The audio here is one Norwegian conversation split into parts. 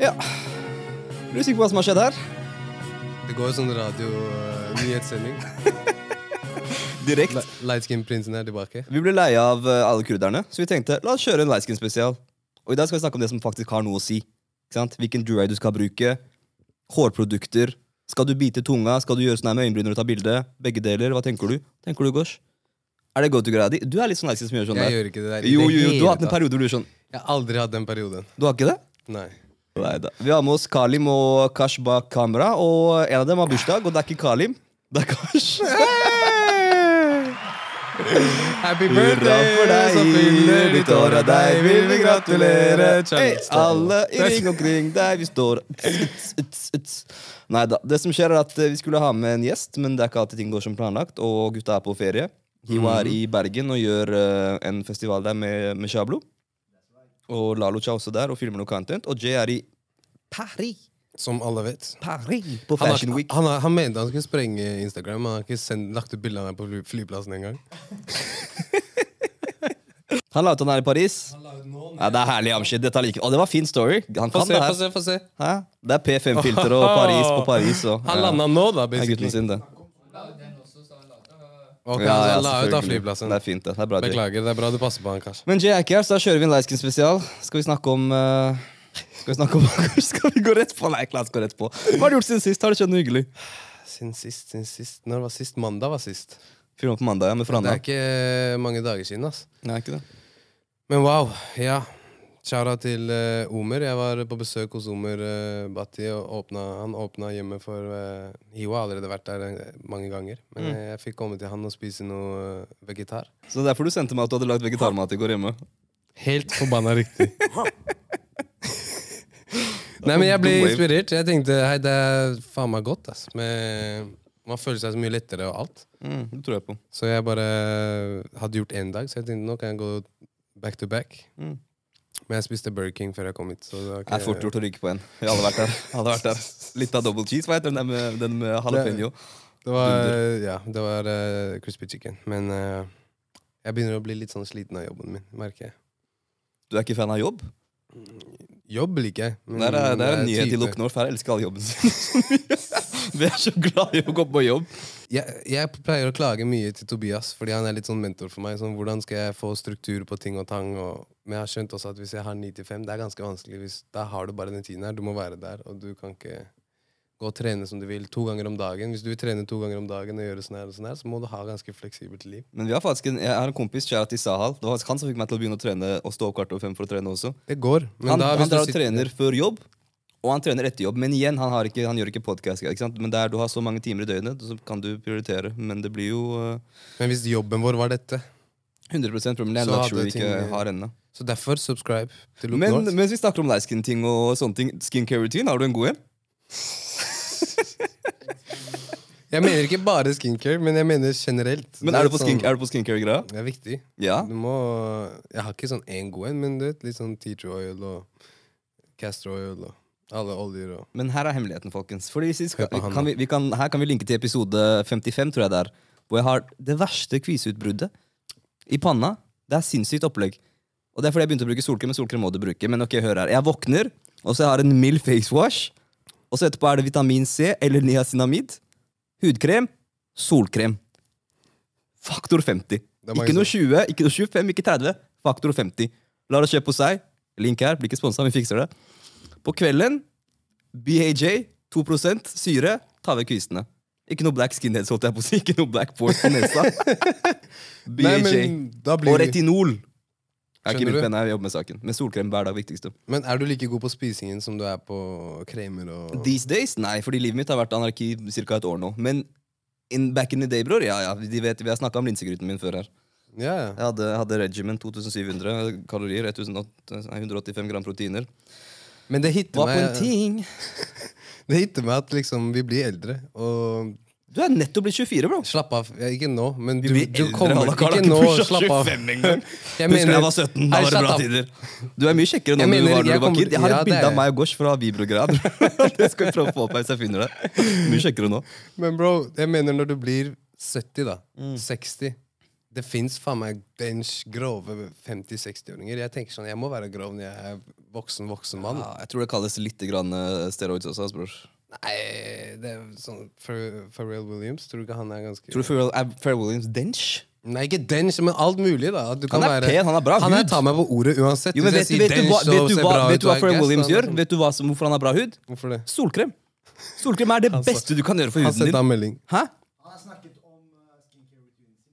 Ja. Er du sikker på hva som har skjedd her? Det går sånn radio-nyhetssending. Direkte. Lightskin-prinsen er tilbake. Vi ble leie av eh, alle kurderne, så vi tenkte la oss kjøre en lightskin-spesial. Og i dag skal vi snakke om det som faktisk har noe å si. Ikke sant? Hvilken jewelry du skal bruke. Hårprodukter. Skal du bite tunga? Skal du gjøre sånn her med øyenbryn når du tar bilde? Begge deler. Hva tenker du? Tenker du, Gosh? Er det go to-greia di? Du er litt sånn lightskin som gjør sånn Jeg der. gjør ikke det der. i Jo, det jo, jo, du hele har hatt en tatt. periode hvor du er sånn. Jeg har aldri hatt den perioden. Du har ikke det? Nei. Neida. Vi har med oss Kalim og Kash bak kamera, og en av dem har bursdag, og det er ikke Kalim. Det er Kash. Happy Hurra for deg, så fyller ditt år av deg, vil vi gratulere. Hey, alle i ring omkring deg, vi står Nei da. Det som skjer, er at eh, vi skulle ha med en gjest, men det er ikke alltid ting går som planlagt, og gutta er på ferie. Hiwa er i Bergen og gjør eh, en festival der med, med Shablo. Og Lalucha er også der og filmer noe content. Og Jay er i Paris. Som alle vet. Paris på Han, Fashion Week. han, har, han mente han skulle sprenge Instagram, men han har ikke sendt, lagt ut bilde av meg på fly, flyplassen engang. Han la ut han er i Paris. Ja, Det er herlig amshit. Dette liker Og det var fin story. Han Få kan se, det få se. få se Hæ? Det er P5-filter og Paris på Paris. Og, Han ja. landa nå, da, gutten basically. sin, det. Ok, Ja, ja, la ut av flyplassen. Det er fint, det. det er bra, Jay. Beklager, det er bra du passer på han, kanskje. Men Jay er ikke her, så da kjører vi en Leisken spesial. Skal vi snakke om uh, Skal vi snakke om Skal vi gå rett på? Nei, la oss gå rett på. Hva har du gjort siden sist? Har du skjedd noe hyggelig? Siden sist, siden sist Når var sist? Mandag var sist. Filma på mandag, ja, med Det er ikke mange dager siden, ass. Nei, ikke det. Men wow, ja. Shout-out til uh, Omer. Jeg var på besøk hos Omer uh, Bhatti. Han åpna hjemmet for uh, Hiwa. Har allerede vært der mange ganger. Men mm. jeg fikk komme til han og spise noe vegetar. Så det er derfor du sendte meg at du hadde lagd vegetarmat i går hjemme. Helt forbanna riktig. Nei, men jeg ble inspirert. Jeg tenkte hei, det er faen meg godt. ass. Med, man føler seg så mye lettere og alt. Mm, det tror jeg på. Så jeg bare hadde gjort én dag, så jeg tenkte nå kan jeg gå back to back. Mm. Men jeg spiste Burger King før jeg kom hit. Så det er fort gjort å ryke på en. Jeg hadde vært der. Jeg hadde vært der. Litt av double cheese, hva heter den med, den med jalapeño? Det var, ja, det var uh, crispy chicken. Men uh, jeg begynner å bli litt sånn sliten av jobben min, merker jeg. Du er ikke fan av jobb? Jobb liker jeg. men Det er, det er en nyhet i type- Look North. Her elsker alle jobben sin. Vi er så glad i å gå på jobb. Jeg, jeg pleier å klage mye til Tobias, fordi han er litt sånn mentor for meg. Sånn, hvordan skal jeg få struktur på ting og tang? Og, men jeg har skjønt også at hvis jeg har 9 til 5, det er ganske vanskelig. Hvis, da har du bare den tiden her. Du må være der, og du kan ikke gå og trene som du vil to ganger om dagen. Hvis du vil trene to ganger om dagen og gjøre sånn her og sånn her, så må du ha ganske fleksibelt liv. Men vi har faktisk en, jeg har en kompis, Kjærat Isahal. Det var han som fikk meg til å begynne å trene og stå opp kvart over fem for å trene også. Det går. Men han da, han drar og sitter- trener før jobb, og han trener etter jobb. Men igjen, han, har ikke, han gjør ikke podkast. Men der du har så mange timer i døgnet, så kan du prioritere. Men det blir jo uh, Men hvis jobben vår var dette, 100 problem. Det er luxury vi ikke ting- har ennå. så derfor subscribe til Look Men mens vi snakker om lightskin-ting og sånne ting, skincare-routine, har du en god en? Jeg mener ikke bare skincare, men jeg mener generelt. Men er du på, sånn- skin, er du på skincare-greia? Det er viktig. Ja. Du må Jeg har ikke sånn én god en, men du vet, litt sånn tea tree oil og castor oil og alle oljer og Men her er hemmeligheten, folkens. Fordi vi han, kan vi, vi kan, her kan vi linke til episode 55, tror jeg det er. Hvor jeg har det verste kviseutbruddet i panna. Det er sinnssykt opplegg. Og det er fordi jeg begynte å bruke solkrem, men solkrem må du bruke. Men ok, hør her. Jeg våkner, og så har jeg en mild face wash. Og så etterpå er det vitamin C eller niacinamid. Hudkrem. Solkrem. Faktor 50. er Ikke noe 20, ikke noe 25, ikke 30. Faktor 50. La det kjøpe hos seg. Link her. Blir ikke sponsa, vi fikser det. På kvelden BHJ, 2% syre, ta vekk kvistene. Ikke noe black skinheads, holdt jeg på å si. Ikke noe black pores på nesa. Nei, BHJ. blir Og retinol. Jeg er ikke venn, jeg jobber med saken. Men solkrem hver dag viktigste. Men er du like god på spisingen som du er på kremer og These days? Nei, fordi livet mitt har vært anarki i ca. et år nå. Men in, back in the day, bror, ja ja. De vet, vi har snakka om linsegryten min før her. Ja, ja. Jeg hadde, hadde regimen 2700 kalorier, 1800 185 gram proteiner. Men det hitter Var på en meg ting. Det hitter meg at liksom vi blir eldre, og Du er nettopp blitt 24, bro. Slapp av. Ja, ikke nå, men du, du kommer Ikke ikke nå, slapp av. 25 engang. Jeg Husker jeg var 17, da var det bra tider. Du er mye kjekkere nå enn du var da du var kid. Jeg har et ja, bilde er av meg og Gosh fra Vibro-greia. det skal vi prøve å få opp her hvis jeg finner det. Mye kjekkere nå. Men bro, jeg mener når du blir 70, da. Mm. 60. Det fins faen meg bench grove 50-60-åringer. Jeg tenker sånn, jeg må være grov når jeg er voksen, voksen mann. Ja, jeg tror det kalles litt grann eh, steroids også. bror. Nei, det er sånn Pharrell Pharrell Williams, tror du ikke han er ganske Tror du Pharrell, er Pharrell Williams dench? Nei, ikke dench, men alt mulig, da. Han er være- pen, han har bra hud. Han er tar meg på ordet uansett. Jo, vet, vet, du hva, vet, du hva, vet du hva er Pharrell Williams er gjør? Vet du hva, som- hvorfor han har bra hud? Hvorfor det? Solkrem. Solkrem er det beste du kan gjøre for huden din. en melding. Hæ?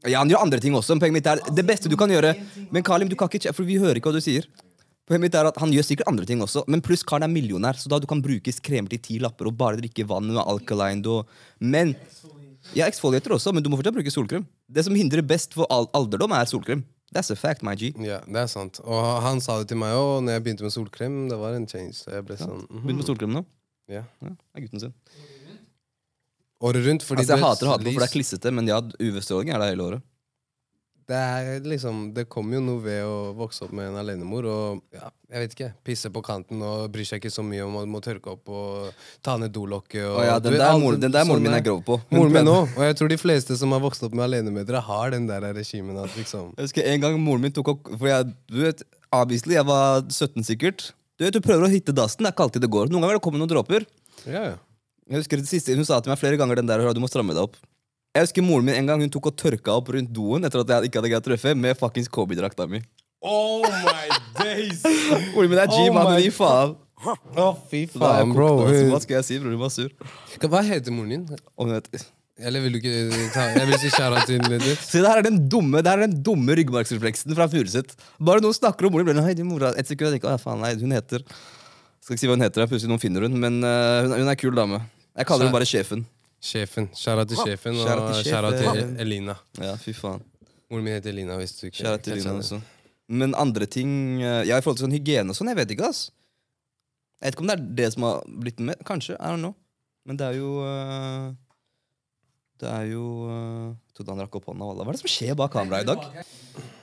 Ja, han gjør andre ting også, men poenget mitt er det beste du kan gjøre. Men Kalim, du kan ikke, for vi hører ikke hva du sier. Poenget mitt er at Han gjør sikkert andre ting også, men pluss Karen er millionær, så da du kan bruke kremer til ti lapper og bare drikke vann med alkaline og Men Ja, eksfolieter også, men du må fortsatt bruke solkrem. Det som hindrer best for al alderdom, er solkrem. That's a fact, my G. Ja, det er sant. Og han sa det til meg òg når jeg begynte med solkrem. Det var en change. Så jeg ble sånn mhm. Begynn med solkrem nå. ja. Ja, det er gutten sin. Året rundt. Fordi Altså, jeg hater å hate på, for det er klissete, men ja, UV-stråling er der hele året. Det er liksom Det kommer jo noe ved å vokse opp med en alenemor og ja, jeg vet ikke, pisse på kanten og bryr seg ikke så mye om å må tørke opp og ta ned dolokket. og- Å ja, den der, mor, den der moren min er grov på. Moren min òg. Og jeg tror de fleste som har vokst opp med alenemødre, har den der regimen at liksom Jeg husker en gang moren min tok opp For jeg, du vet, obviously, jeg var 17 sikkert. Du vet, du prøver å hitte dassen. Det er ikke alltid det går. Noen ganger det kommer noen dråper. Ja, ja. Jeg husker det siste Hun sa til meg flere ganger den der du må stramme deg opp. Jeg husker moren min en gang hun tok og tørka opp rundt doen etter at jeg ikke hadde greid å treffe, med fuckings Kobe-drakta mi. Oh my days! Moren min er G, Oh mann. my Gi faen. Å, fy er jeg faen, bro. Hva skal jeg si, bror? Hun var sur. Hva heter moren din? Om hun vet, Eller vil du ikke ta Jeg vil si kjære til litt. Se, det her er den dumme, det her er den dumme ryggmargsrefleksen fra Furuset. Bare noen snakker om moren min. Hei, din mora. Et sekund, jeg tenker, å, faen, nei, hun heter Skal ikke si hva hun heter, plutselig noen finner hun. Men uh, hun, hun er kul dame. Jeg kaller henne bare sjefen. Sjefen. Kjære til sjefen og Kjære til til. Elina. Ja, fy faen. Moren min heter Elina, hvis du ikke Kjære til Elina også. Men andre ting eh, Ja, i forhold til sånn hygiene og sånn, jeg vet ikke, ass. Jeg vet ikke om det er det som har blitt med. Kanskje. I don't know. Men det er jo uh, Det er jo uh, trodde han rakk opp hånda. Hva er det som skjer bak kameraet i dag?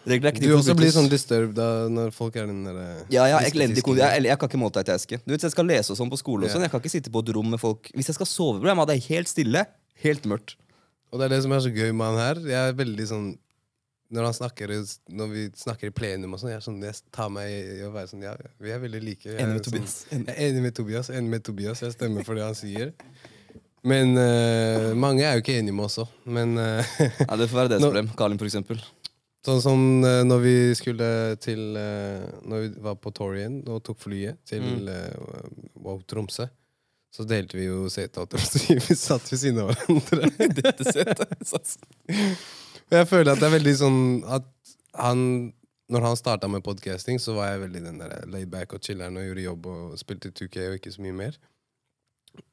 Regler er ikke Du også blir sånn disturbed da når folk er den derre Ja, jeg har ikke-. Jeg, jeg kan ikke multitaske. Du vet, Jeg skal lese og sånn på skole. og sånn Jeg kan ikke sitte på et rom med folk Hvis jeg skal sove, bro, jeg må ha det helt stille. Helt mørkt. Og det er det som er så gøy med han her. Jeg er veldig sånn Når han snakker Når vi snakker i plenum og sånn, jeg, er sånn, jeg tar meg i å være sånn Ja, vi er veldig like. Jeg, Enig med sånn, Tobias. jeg er enig med Tobias. Enig med Tobias. Jeg stemmer for det han sier. Men eh, mange er jo ikke enige med oss òg. Men eh, Ja, Det får være deres Nå- problem. Kalim, for eksempel. Sånn som eh, når vi skulle til eh, Når vi var på Torien og tok flyet til Mm. eh, wow, Tromsø, så delte vi jo sete. holdt jeg på å si. Vi satt ved siden av hverandre. Dette setet. Og jeg føler at det er veldig sånn at han Når han starta med podcasting, så var jeg veldig den der laidback og chiller'n og gjorde jobb og spilte 2K og ikke så mye mer.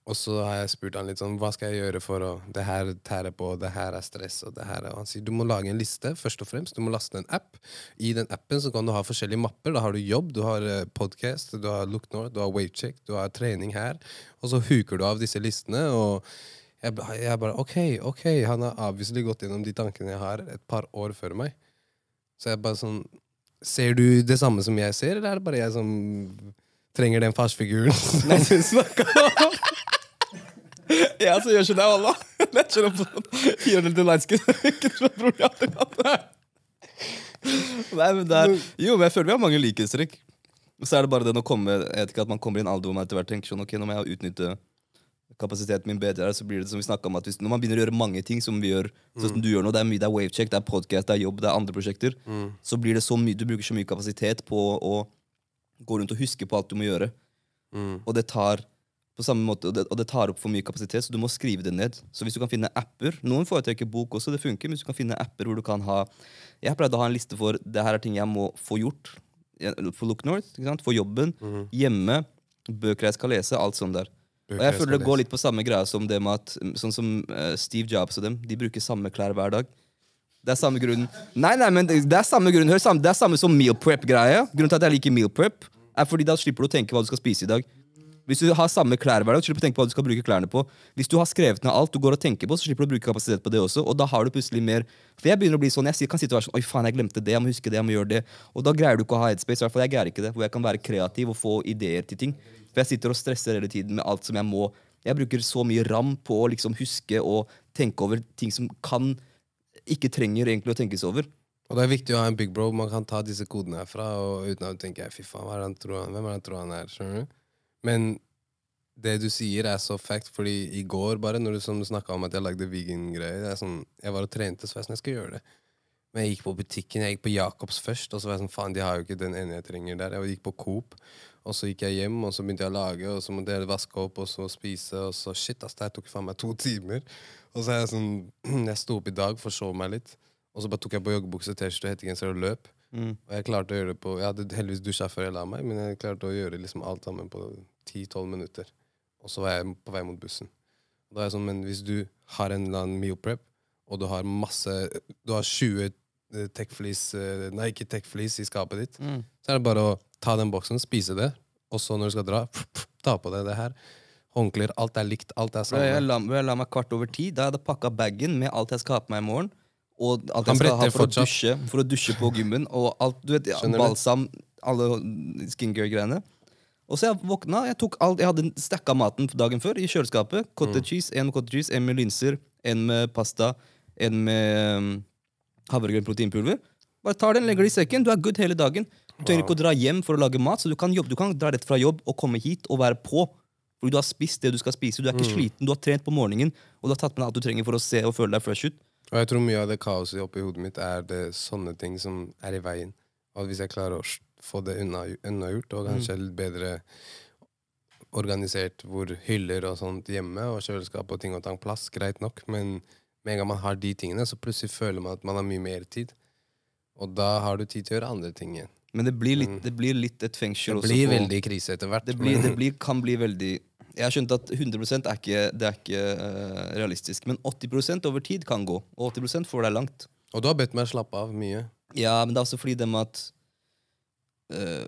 Og så har jeg spurt han litt sånn Hva skal jeg gjøre for å Det her tærer på, det her er stress, og det her er Og han sier du må lage en liste, først og fremst. Du må laste en app. I den appen så kan du ha forskjellige mapper. Da har du jobb, du har podkast, podcast, du har Look North, du har Wavecheck, du har trening her. Og så huker du av disse listene. og jeg, jeg bare OK, ok, han har obviously gått gjennom de tankene jeg har et par år før meg. Så jeg bare sånn Ser du det samme som jeg ser, eller er det bare jeg som trenger den farsfiguren? som du snakka om? Ja, så gjør ikke det, Walla. Jeg kjører på sånn 400 lineskin. Nei, men det er, jo, men jeg føler vi har mange likhetstrekk. Så er det bare det å komme Jeg vet ikke at man kommer i en alder hvor man etter hvert tenker sånn Ok, nå må jeg utnytte kapasiteten min bedre. Så blir det som vi om at hvis, Når man begynner å gjøre mange ting som vi gjør, sånn som du gjør nå, det er mye, det er wavecheck, det er podcast, det er jobb, det er andre prosjekter, Mm. så blir det så mye Du bruker så mye kapasitet på å gå rundt og husker på alt du må gjøre. Mm. Og det tar på samme måte, og det, og det tar opp for mye kapasitet, så du må skrive det ned. Så hvis du kan finne apper Noen foretrekker bok også, det funker, men hvis du kan finne apper hvor du kan ha Jeg pleide å ha en liste for det her er ting jeg må få gjort. For Look North, ikke sant? for jobben, Mhm. hjemme, bøker jeg skal lese, alt sånt der. Og jeg føler det går litt på samme greia som det med at Sånn som uh, Steve Jobs og dem, de bruker samme klær hver dag. Det er samme grunnen. Nei, nei, men det er samme grunn Hør, det er samme som meal prep-greie. Grunnen til at jeg liker meal prep, er fordi da slipper du å tenke hva du skal spise i dag. Hvis du har samme klær hver dag, slipper du å tenke på hva du skal bruke klærne på. Hvis du har skrevet ned alt du går og tenker på, så slipper du å bruke kapasitet på det også. Og da har du plutselig mer For jeg begynner å bli sånn, jeg kan sitte og være sånn Oi, faen, jeg glemte det, jeg må huske det, jeg må gjøre det. Og da greier du ikke å ha headspace. I hvert fall jeg greier ikke det. Hvor jeg kan være kreativ og få ideer til ting. For jeg sitter og stresser hele tiden med alt som jeg må. Jeg bruker så mye ram på å liksom huske og tenke over ting som kan Ikke trenger egentlig å tenkes over. Og det er viktig å ha en big bro man kan ta disse kodene herfra og uten å tenke fy faen, hva er han tror han, hvem er han tror han er? skjønner du? Men det du sier, er så fact, fordi i går, bare, når du, som snakka om at jeg lagde vegan-greier er sånn, Jeg var og trente, så var jeg sånn, jeg skal gjøre det. Men jeg gikk på butikken, jeg gikk på Jacobs først, og så var jeg sånn, faen, de har jo ikke den ene jeg trenger der. Jeg gikk på Coop, og så gikk jeg hjem, og så begynte jeg å lage, og så måtte jeg vaske opp, og så spise, og så shit, ass, det tok faen meg to timer. Og så er jeg sånn, jeg sto opp i dag, forsov meg litt, og så bare tok jeg på joggebukse, T-skjorte, hettegenser og løp. Mm. Og jeg klarte å gjøre det på Jeg hadde heldigvis dusja før jeg la meg, men jeg klarte å gjøre liksom alt sammen på 10-12 minutter. Og så var jeg på vei mot bussen. Da er jeg sånn, Men hvis du har en eller annen meal prep, og du har masse Du har 20 eh, techflis eh, Nei, ikke techflis i skapet ditt, Mm. så er det bare å ta den boksen, spise det, og så når du skal dra, ta på deg det her. Håndklær, alt er likt, alt er samme. Jeg la, jeg la meg kvart over ti. Da jeg hadde pakka bagen med alt jeg skal ha på meg i morgen. Og alt jeg skal ha for å, dusje, for å dusje på gymmen. Og alt, du vet, ja, balsam, alle skincare-greiene. Og så jeg våkna, jeg tok alt, jeg hadde stacka maten dagen før i kjøleskapet. Cottage Mm. cheese, En cottage cheese, en med linser, en med pasta, en med um, havregrønn proteinpulver. Bare tar den, legger det i sekken. Du er good hele dagen. Du trenger ikke å dra hjem for å lage mat, så du kan, jobbe, du kan dra rett fra jobb og komme hit og være på. Fordi du har spist det du skal spise. Du er Mm. ikke sliten, du har trent på morgenen, og du har tatt med deg alt du trenger for å se og føle deg fresh ut. Og jeg tror mye av det kaoset oppi hodet mitt er det sånne ting som er i veien. Og hvis jeg klarer å få det unna, unnagjort, og kanskje litt bedre organisert hvor hyller og sånt hjemme, og kjøleskap og ting og tang plass, greit nok, men med en gang man har de tingene, så plutselig føler man at man har mye mer tid. Og da har du tid til å gjøre andre ting igjen. Men det blir litt, Mm. det blir litt et fengsel Det blir også, veldig krise etter hvert. det, blir, det blir, kan bli veldig Jeg har skjønt at 100% er ikke, det er ikke uh, realistisk. Men 80% over tid kan gå. Og 80% får deg langt. Og du har bedt meg slappe av mye. Ja, men det er også fordi det med at uh,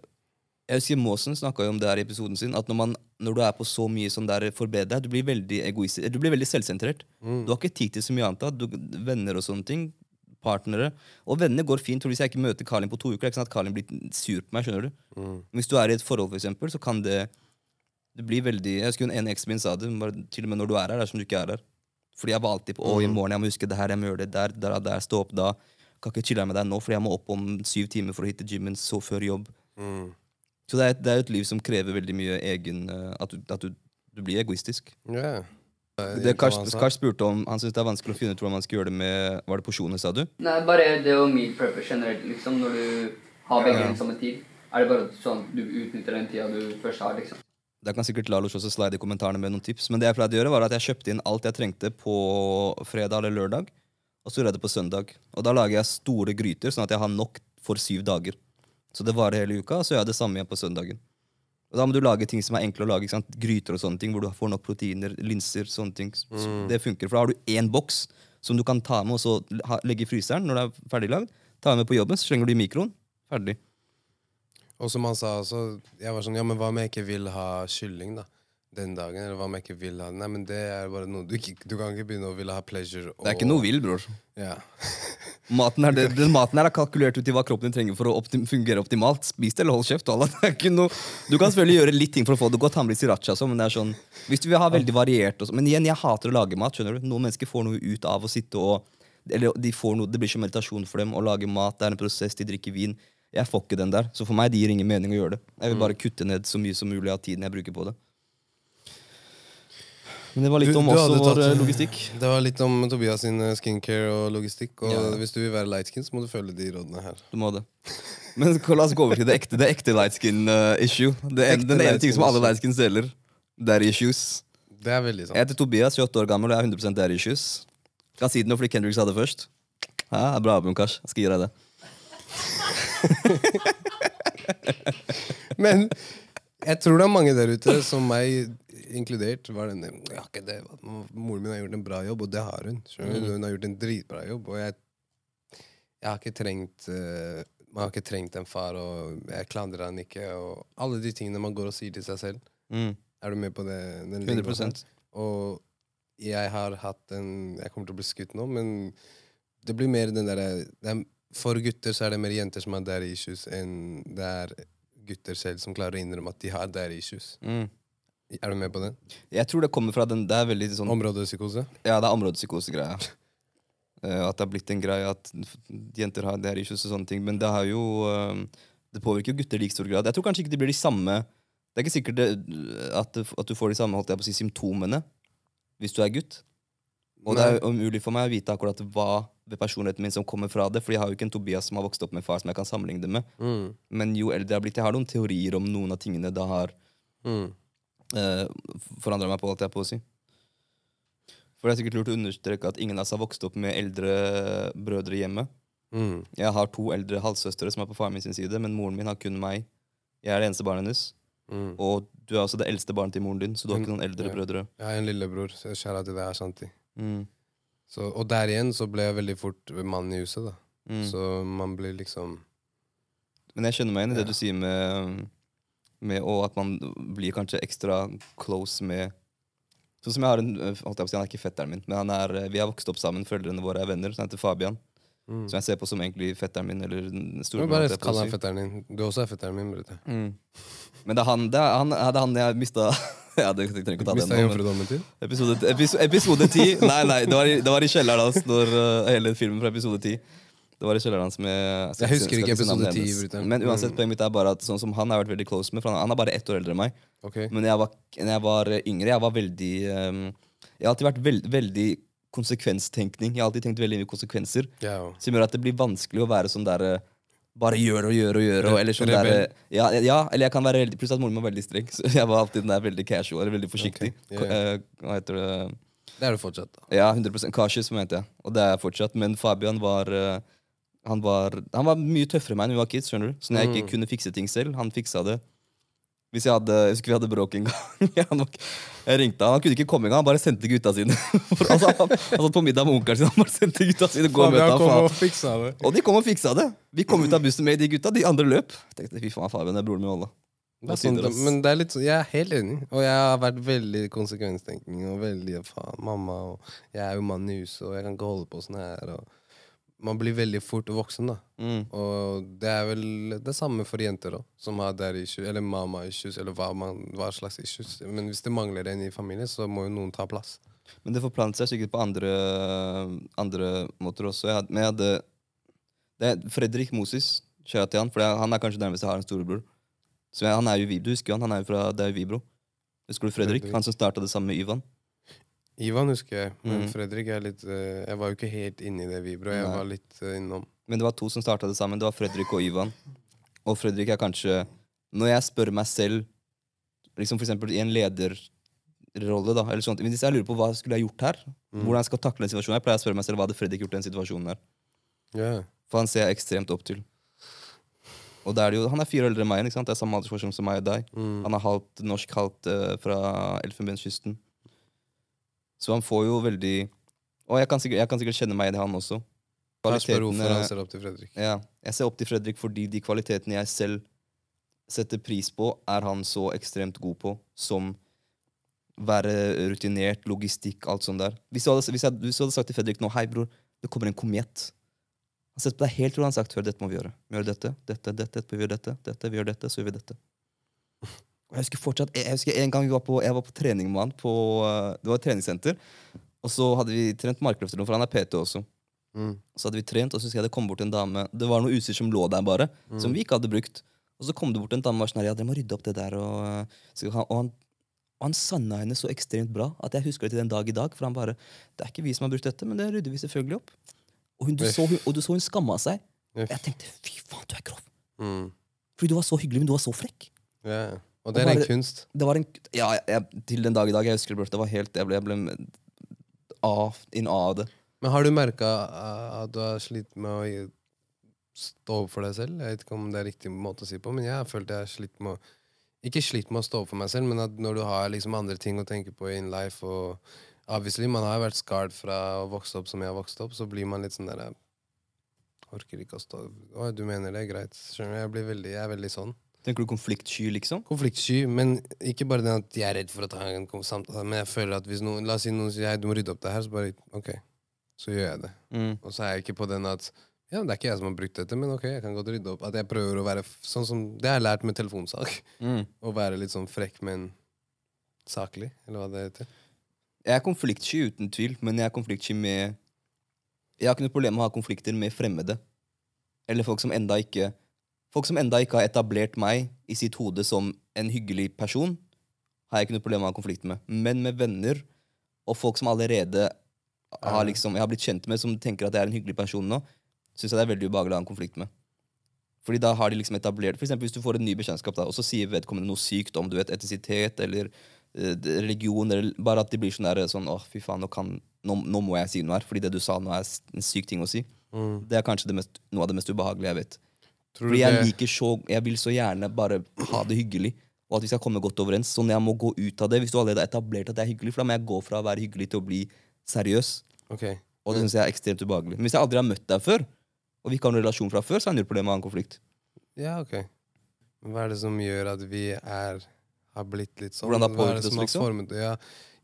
Jeg husker Maasen snakka om det her i episoden sin. At når, man, når du er på så mye som der forbedrer deg, du blir veldig egoistisk. Du blir veldig selvsentrert. Mm. Du har ikke tid til så mye annet. Du, venner og sånne ting. Partnere. Og venner går fint. Hvis jeg ikke møter Karlin på to uker, det er ikke sånn at Karlin blir sur på meg. skjønner du? Mm. Hvis du er i et forhold, for eksempel, så kan det Det blir veldig Jeg husker en eksen min sa det. Bare, til og med når du er her, det er som du ikke er her. Fordi jeg var alltid på Å, i Mhm. morgen jeg må huske det her, jeg må gjøre det der, der, der, stå opp da. Kan ikke chille med deg nå, fordi jeg må opp om syv timer for å hitte gymmen, så før jobb. Mm. Så det er, det er et liv som krever veldig mye egen eh, At du, at du, du blir egoistisk. Ja. Det Kars, Kars spurte om Han syntes det er vanskelig å finne ut hvordan man skal gjøre det med Var det porsjoner, sa du? Nei, bare det å meal prepper generelt, liksom, når du har begge Ja. den samme tid. Er det bare sånn du utnytter den tida du først har, liksom? Da kan sikkert Lalos også slide i kommentarene med noen tips. Men det jeg pleide å gjøre var at jeg kjøpte inn alt jeg trengte på fredag eller lørdag. Og så gjorde jeg det på søndag. Og da lager jeg store gryter, sånn at jeg har nok for syv dager. Så det varer hele uka, og så gjør jeg det samme igjen på søndagen. Og da må du lage ting som er enkle å lage. Gryter og sånne ting, hvor du får nok proteiner, linser, sånne ting. Så Mm. Det funker, For da har du én boks som du kan ta med og så legge i fryseren når det er ferdiglagd. Ta med på jobben, så slenger du i mikroen. Ferdig. Og som han sa også, jeg var sånn, ja, men hva om jeg ikke vil ha kylling da, den dagen? Eller hva om jeg ikke vil ha Nei, men det er bare noe, du, ikke, du kan ikke begynne å ville ha pleasure. Det er ikke noe vill, bror. Ja. Maten, er det, den maten er kalkulert ut i hva kroppen din trenger for å optim fungere optimalt. Spis det eller hold kjeft. Alla. Det er ikke noe, du kan selvfølgelig gjøre litt ting for å få det godt. Han blir sriracha, og sånn, men det er sånn, hvis du vil ha veldig variert og sånn- Men igjen, jeg hater å lage mat. skjønner du? Noen mennesker får noe ut av å sitte og eller de får noe, Det blir som meditasjon for dem å lage mat. Det er en prosess, de drikker vin. Jeg får ikke den der. Så for meg det gir ingen mening å gjøre det. Jeg vil bare kutte ned så mye som mulig av tiden jeg bruker på det. Men det var litt om du også vår tatt- eh, logistikk. Det var litt om Tobias sin eh, skincare og logistikk. Og Ja. hvis du vil være light skin, så må du følge de rådene her. Du må det. Men la oss gå over til det ekte, det ekte light skin uh, issue. Det er, den ene ting som alle light skins deler. Daddy issues. Det er veldig sant Jeg heter Tobias, 28 år gammel, og jeg har 100% daddy issues. Kan si det nå fordi Kendrick sa det først. Ja, er bra album, Kars. Jeg skal gi deg det. Men jeg tror det er mange der ute, som meg inkludert, var denne ja, ikke det, Moren min har gjort en bra jobb, og det har hun. Mm. Hun har gjort en dritbra jobb, og jeg, jeg har ikke trengt uh, Man har ikke trengt en far, og jeg klandrer han ikke, og alle de tingene man går og sier til seg selv. Mm. Er du med på det? Den 100% Og jeg har hatt en Jeg kommer til å bli skutt nå, men det blir mer den derre er- For gutter så er det mer jenter som har daddy issues, enn det er gutter selv som klarer å innrømme at de har daddy issues. Mm. Er du med på det? Jeg tror det kommer fra den Det er veldig sånn Områdepsykose? Ja, det er områdepsykosegreia. uh, at det har blitt en greie at jenter har det her issues og sånne ting. Men det har jo uh, Det påvirker jo gutter i like stor grad. Jeg tror kanskje ikke det blir de samme Det er ikke sikkert det, at, at du får de samme holdt jeg på å si, symptomene hvis du er gutt. Og det er umulig for meg å vite akkurat hva ved personligheten min som kommer fra det. For jeg har jo ikke en Tobias som har vokst opp med far som jeg kan sammenligne det med. Mm. Men jo eldre jeg har blitt, jeg har noen teorier om noen av tingene det har Mm. Eh, forandra meg på, alt jeg på å si. For det er sikkert lurt å understreke at ingen av oss har vokst opp med eldre brødre hjemme. Mm. Jeg har to eldre halvsøstre som er på faren min sin side, men moren min har kun meg. Jeg er det eneste barnet hennes. Mm. Og du er også det eldste barnet til moren din, så du har ikke noen eldre Ja. brødre. Jeg har en lillebror, så jeg kjære til deg, Ashanti. Mm. Så, og der igjen så ble jeg veldig fort mann i huset, da. Mm. Så man blir liksom Men jeg skjønner meg igjen i det Ja. du sier med, med og at man blir kanskje ekstra close med Sånn som jeg har en, holdt jeg på å si, Han er ikke fetteren min, men han er, vi har vokst opp sammen. Foreldrene våre er venner. Så han heter Fabian. mm. Som jeg ser på som egentlig fetteren min. eller må bare kall ham fetteren din. Du også er fetteren min, brute. Mm. Men det er han, det er han, det er han jeg mista ja, det, Jeg trenger ikke å ta den nå. Episode, episode, episode 10 Nei, nei, det var i, det var i kjelleren hans når, uh, hele filmen fra episode 10. Det var i kjelleren som jeg... Jeg husker ikke episode 10, hennes. Men uansett, Mm. poenget mitt er bare at sånn som han har vært veldig close med For han, han er bare ett år eldre enn meg. Ok. Men jeg var, når jeg var yngre, jeg var veldig um, Jeg har alltid vært veld, veldig konsekvenstenkning. Jeg har alltid tenkt veldig mye konsekvenser. Jo. Som gjør at det blir vanskelig å være sånn der eh, Bare gjør og gjør og gjør. Og, eller sånn der, eh, ja, ja, eller jeg kan være veldig Pluss at moren min var veldig streng. Så jeg var alltid den der veldig casual eller veldig forsiktig. Okay. Yeah, eh, Hva heter det? Det er du fortsatt, da. Ja, 100% cautious, mente jeg. Og det er jeg fortsatt. Men Fabian var eh, han var, han var mye tøffere enn meg da vi var kids. skjønner du? Så når jeg ikke Mm. kunne fikse ting selv, han fiksa det. Hvis jeg hadde, jeg husker vi hadde bråk en gang. han, var- jeg ringte han, han kunne ikke komme engang. Han bare sendte gutta sine. For, altså, han, han satt på middag med onkelen sin. Han bare sendte gutta sine gå og møte han, Og. Og de kom og fiksa det. Vi kom ut av bussen med de gutta, de andre løp. Jeg tenkte, fy faen, Fabian, det er broren min, Olle. Det er sånn, men det er litt sånn, jeg er helt enig. Og jeg har vært veldig konsekvenstenkning og veldig faen, mamma og Jeg er jo mann i huset, og jeg kan ikke holde på sånn her. Og man blir veldig fort voksen, da. Mm. Og det er vel det samme for jenter òg, som har der issues, eller mama issues, eller hva, man, hva slags issues. Men hvis det mangler en i familien, så må jo noen ta plass. Men det forplanter seg sikkert på andre, andre måter også. Jeg hadde, men jeg hadde det er Fredrik Moses, kjære til han, for han er kanskje nærmest jeg har en storebror. Så jeg, han er jo, du husker jo han, han er jo fra det er jo Vibro. Husker du Fredrik? Fredrik. Han som starta det samme med Ivan. Ivan husker jeg, men Mm. Fredrik er litt eh, Jeg var jo ikke helt inne i det vibro, jeg Nei. var litt eh, innom. Men det var to som starta det sammen. Det var Fredrik og Ivan. Og Fredrik er kanskje Når jeg spør meg selv, liksom for eksempel i en lederrolle, da, eller sånt, hvis jeg lurer på hva skulle jeg gjort her, Mm. hvordan jeg skal takle den situasjonen, jeg pleier å spørre meg selv hva hadde Fredrik gjort i den situasjonen her. Yeah. For han ser jeg ekstremt opp til. Og da er det jo, Han er fire år eldre enn meg. ikke sant? Det er samme aldersforskjell som meg og deg. Mm. Han er halvt norsk, halvt uh, fra Elfenbenskysten. Så han får jo veldig Og jeg kan sikkert, jeg kan sikkert kjenne meg i det, han også. Kvalitetene- han ser opp til Fredrik. ja, jeg ser opp til Fredrik fordi de kvalitetene jeg selv setter pris på, er han så ekstremt god på. Som være rutinert, logistikk, alt sånt der. Hvis du hadde, hvis jeg, hvis du hadde sagt til Fredrik nå Hei, bror, det kommer en komet. Han setter på deg helt rolig og har sagt Hør, dette må vi gjøre. Vi gjør dette, dette, dette, vi gjør dette, dette, vi gjør dette, så gjør vi dette. Jeg husker fortsatt, jeg husker En gang vi var på, jeg var på trening med han på uh, Det var et treningssenter. Og så hadde vi trent markløfter, for han er PT også. Mm. Så hadde vi trent, og så husker jeg det kom bort en dame Det var noe utstyr som lå der, bare. Mm. Som vi ikke hadde brukt. Og så kom det bort en dame og var sånn ja, dere må rydde opp det der. Og, uh, så han, og han, og han sanna henne så ekstremt bra at jeg husker det til den dag i dag. For han bare Det er ikke vi som har brukt dette, men det rydder vi selvfølgelig opp. Og, hun, du, så, hun, og du så hun skamma seg. Uff. Og jeg tenkte fy faen, du er grov. Mm. Fordi du var så hyggelig, men du var så frekk. Ja. Og det er en kunst. Det var en, ja, jeg, Til den dag i dag. Jeg husker det, det var helt, jeg ble, jeg ble av, inn av det. Men har du merka at du har slitt med å stå opp for deg selv? Jeg vet ikke om det er riktig måte å si på, men jeg har følt jeg har slitt med å Ikke slitt med å stå opp for meg selv, men at når du har liksom andre ting å tenke på in life og Obviously, man har vært scarred fra å vokse opp som jeg har vokst opp, så blir man litt sånn der jeg Orker ikke å stå Å, du mener det? Greit. Skjønner du? Jeg, blir veldig, jeg er veldig sånn. Tenker du konfliktsky, liksom? Konfliktsky, men ikke bare den at jeg er redd for å ta en samtale, men jeg føler at hvis noen La oss si noen sier du må rydde opp det her, så bare OK, så gjør jeg det. Mm. Og så er jeg ikke på den at ja, det er ikke jeg som har brukt dette, men ok, jeg kan godt rydde opp. At jeg prøver å være sånn som Det har jeg lært med telefonsalg. Mm. Å være litt sånn frekk, men saklig, eller hva det heter. Jeg er konfliktsky uten tvil, men jeg er konfliktsky med Jeg har ikke noe problem med å ha konflikter med fremmede. Eller folk som enda ikke Folk som enda ikke har etablert meg i sitt hode som en hyggelig person, har jeg ikke noe problem med å ha konflikt med. Men med venner og folk som allerede har liksom, jeg har blitt kjent med, som tenker at jeg er en hyggelig person nå, syns jeg det er veldig ubehagelig å ha en konflikt med. Fordi da har de liksom etablert For eksempel hvis du får en ny bekjentskap, og så sier vedkommende noe sykt om du vet, etnisitet eller eh, religion, eller bare at de blir sånn der sånn Å, fy faen, nå, kan, nå, nå må jeg si noe her, fordi det du sa nå, er en syk ting å si. Mm. Det er kanskje det mest, noe av det mest ubehagelige jeg vet. Fordi jeg liker så Jeg vil så gjerne bare ha det hyggelig, og at vi skal komme godt overens. Sånn jeg må gå ut av det, hvis du allerede har etablert at det er hyggelig, for da må jeg gå fra å være hyggelig til å bli seriøs. Okay. Og det synes jeg er ekstremt ubehagelig. Men hvis jeg aldri har møtt deg før, og vi ikke har noen relasjon fra før, så er det null problem med ha en konflikt. Ja, ok. Hva er det som gjør at vi er har blitt litt sånn? Hvordan det har påvirket oss, liksom? formet ja.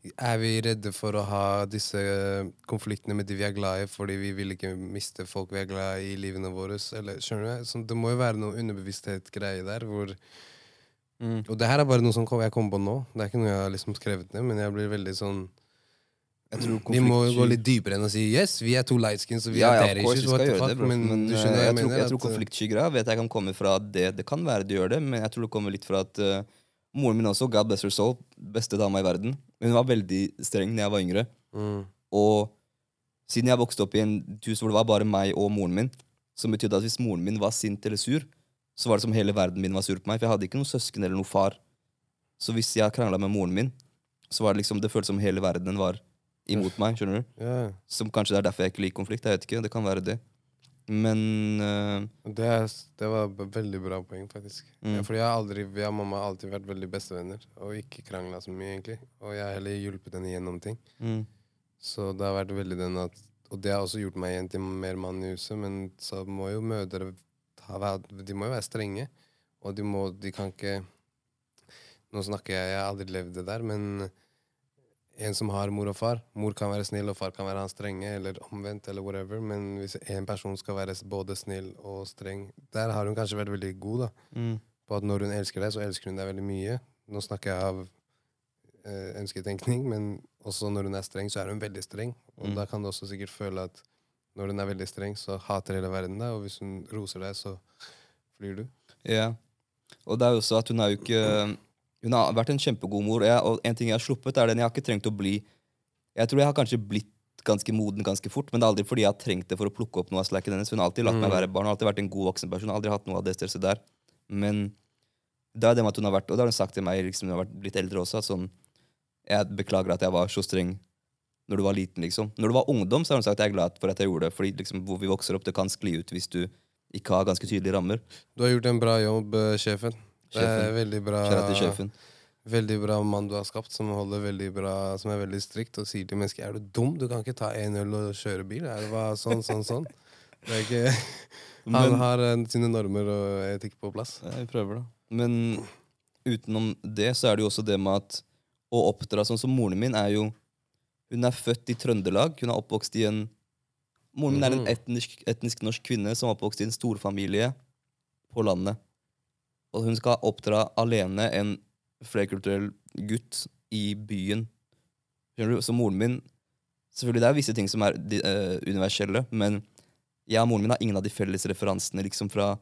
Er vi redde for å ha disse eh, konfliktene med de vi er glad i, fordi vi vil ikke miste folk vi er glad i i livene våre? Eller, skjønner du? Så det må jo være noe underbevissthet-greie der. hvor Og det her er bare noe som jeg kom på nå. Det er ikke noe jeg har liksom skrevet ned, men jeg blir veldig sånn Jeg tror Vi må gå litt dypere enn å si yes, vi er to lightskins, så vi ja, er ja, dere vi skal gjøre det, bro. men, Men, du eh, jeg, jeg tror, jeg tror eh, konfliktsky-greia vet jeg kan komme fra det. Det kan være det gjør det, men jeg tror det kommer litt fra at uh, moren min også, God bless her soul, beste dama i verden, men hun var veldig streng da jeg var yngre. mm, Og siden jeg vokste opp i en hus hvor det var bare meg og moren min, som betydde at hvis moren min var sint eller sur, så var det som hele verden min var sur på meg. For jeg hadde ikke noen søsken eller noen far. Så hvis jeg krangla med moren min, så var det liksom, det føltes som hele verden var imot meg. skjønner du? Yeah. Som kanskje det er derfor jeg ikke liker konflikt. jeg vet ikke, Det kan være det. Men uh, Det, det var veldig bra poeng, faktisk. Mm. Ja, fordi jeg aldri, jeg og mamma har alltid vært veldig bestevenner, og ikke krangla så mye, egentlig. Og jeg har heller hjulpet henne gjennom ting. mm, Så det har vært veldig den at Og det har også gjort meg igjen til mer mann i huset, men så må jo mødre De må jo være strenge, og de må De kan ikke Nå snakker jeg, jeg har aldri levd det der, men en som har mor og far Mor kan være snill, og far kan være han strenge, eller omvendt, eller whatever. Men hvis en person skal være både snill og streng Der har hun kanskje vært veldig god, da. mm, På at når hun elsker deg, så elsker hun deg veldig mye. Nå snakker jeg av eh, ønsketenkning, men også når hun er streng, så er hun veldig streng. Og Mm. da kan du også sikkert føle at når hun er veldig streng, så hater hele verden deg, og hvis hun roser deg, så flyr du. ja. Og det er jo også at hun er jo ikke Hun har vært en kjempegod mor. Jeg, og en ting jeg har sluppet, er den jeg har ikke trengt å bli Jeg tror jeg har kanskje blitt ganske moden ganske fort, men det er aldri fordi jeg har trengt det for å plukke opp noe av slacken hennes. Hun har alltid latt meg Mm. være barn, hun har alltid vært en god voksen person. Aldri hatt noe av det stresset der. Men det er det med at hun har vært, og det har hun sagt til meg liksom, hun har vært litt eldre også, at sånn Jeg beklager at jeg var så streng når du var liten, liksom. Når du var ungdom, så har hun sagt at jeg er glad for at jeg gjorde det, fordi liksom, hvor vi vokser opp, det kan skli ut hvis du ikke har ganske tydelige rammer. Du har gjort en bra jobb, eh, sjefen. Det er veldig bra, veldig bra mann du har skapt, som, bra, som er veldig strikt og sier til mennesker er du dum, du kan ikke ta en øl og kjøre bil. Er det bare sånn, sånn, sånn. Det er ikke, han har eh, sine normer og etikk på plass. Ja, vi prøver, da. Men utenom det, så er det jo også det med at å oppdra sånn som moren min er jo Hun er født i Trøndelag. Hun er oppvokst i en Moren min er en Mhm. etnisk, etnisk norsk kvinne som er oppvokst i en storfamilie på landet. Og hun skal oppdra alene en flerkulturell gutt i byen. Skjønner du? Så moren min Selvfølgelig det er visse ting som er eh, universelle, men jeg og moren min har ingen av de felles referansene liksom fra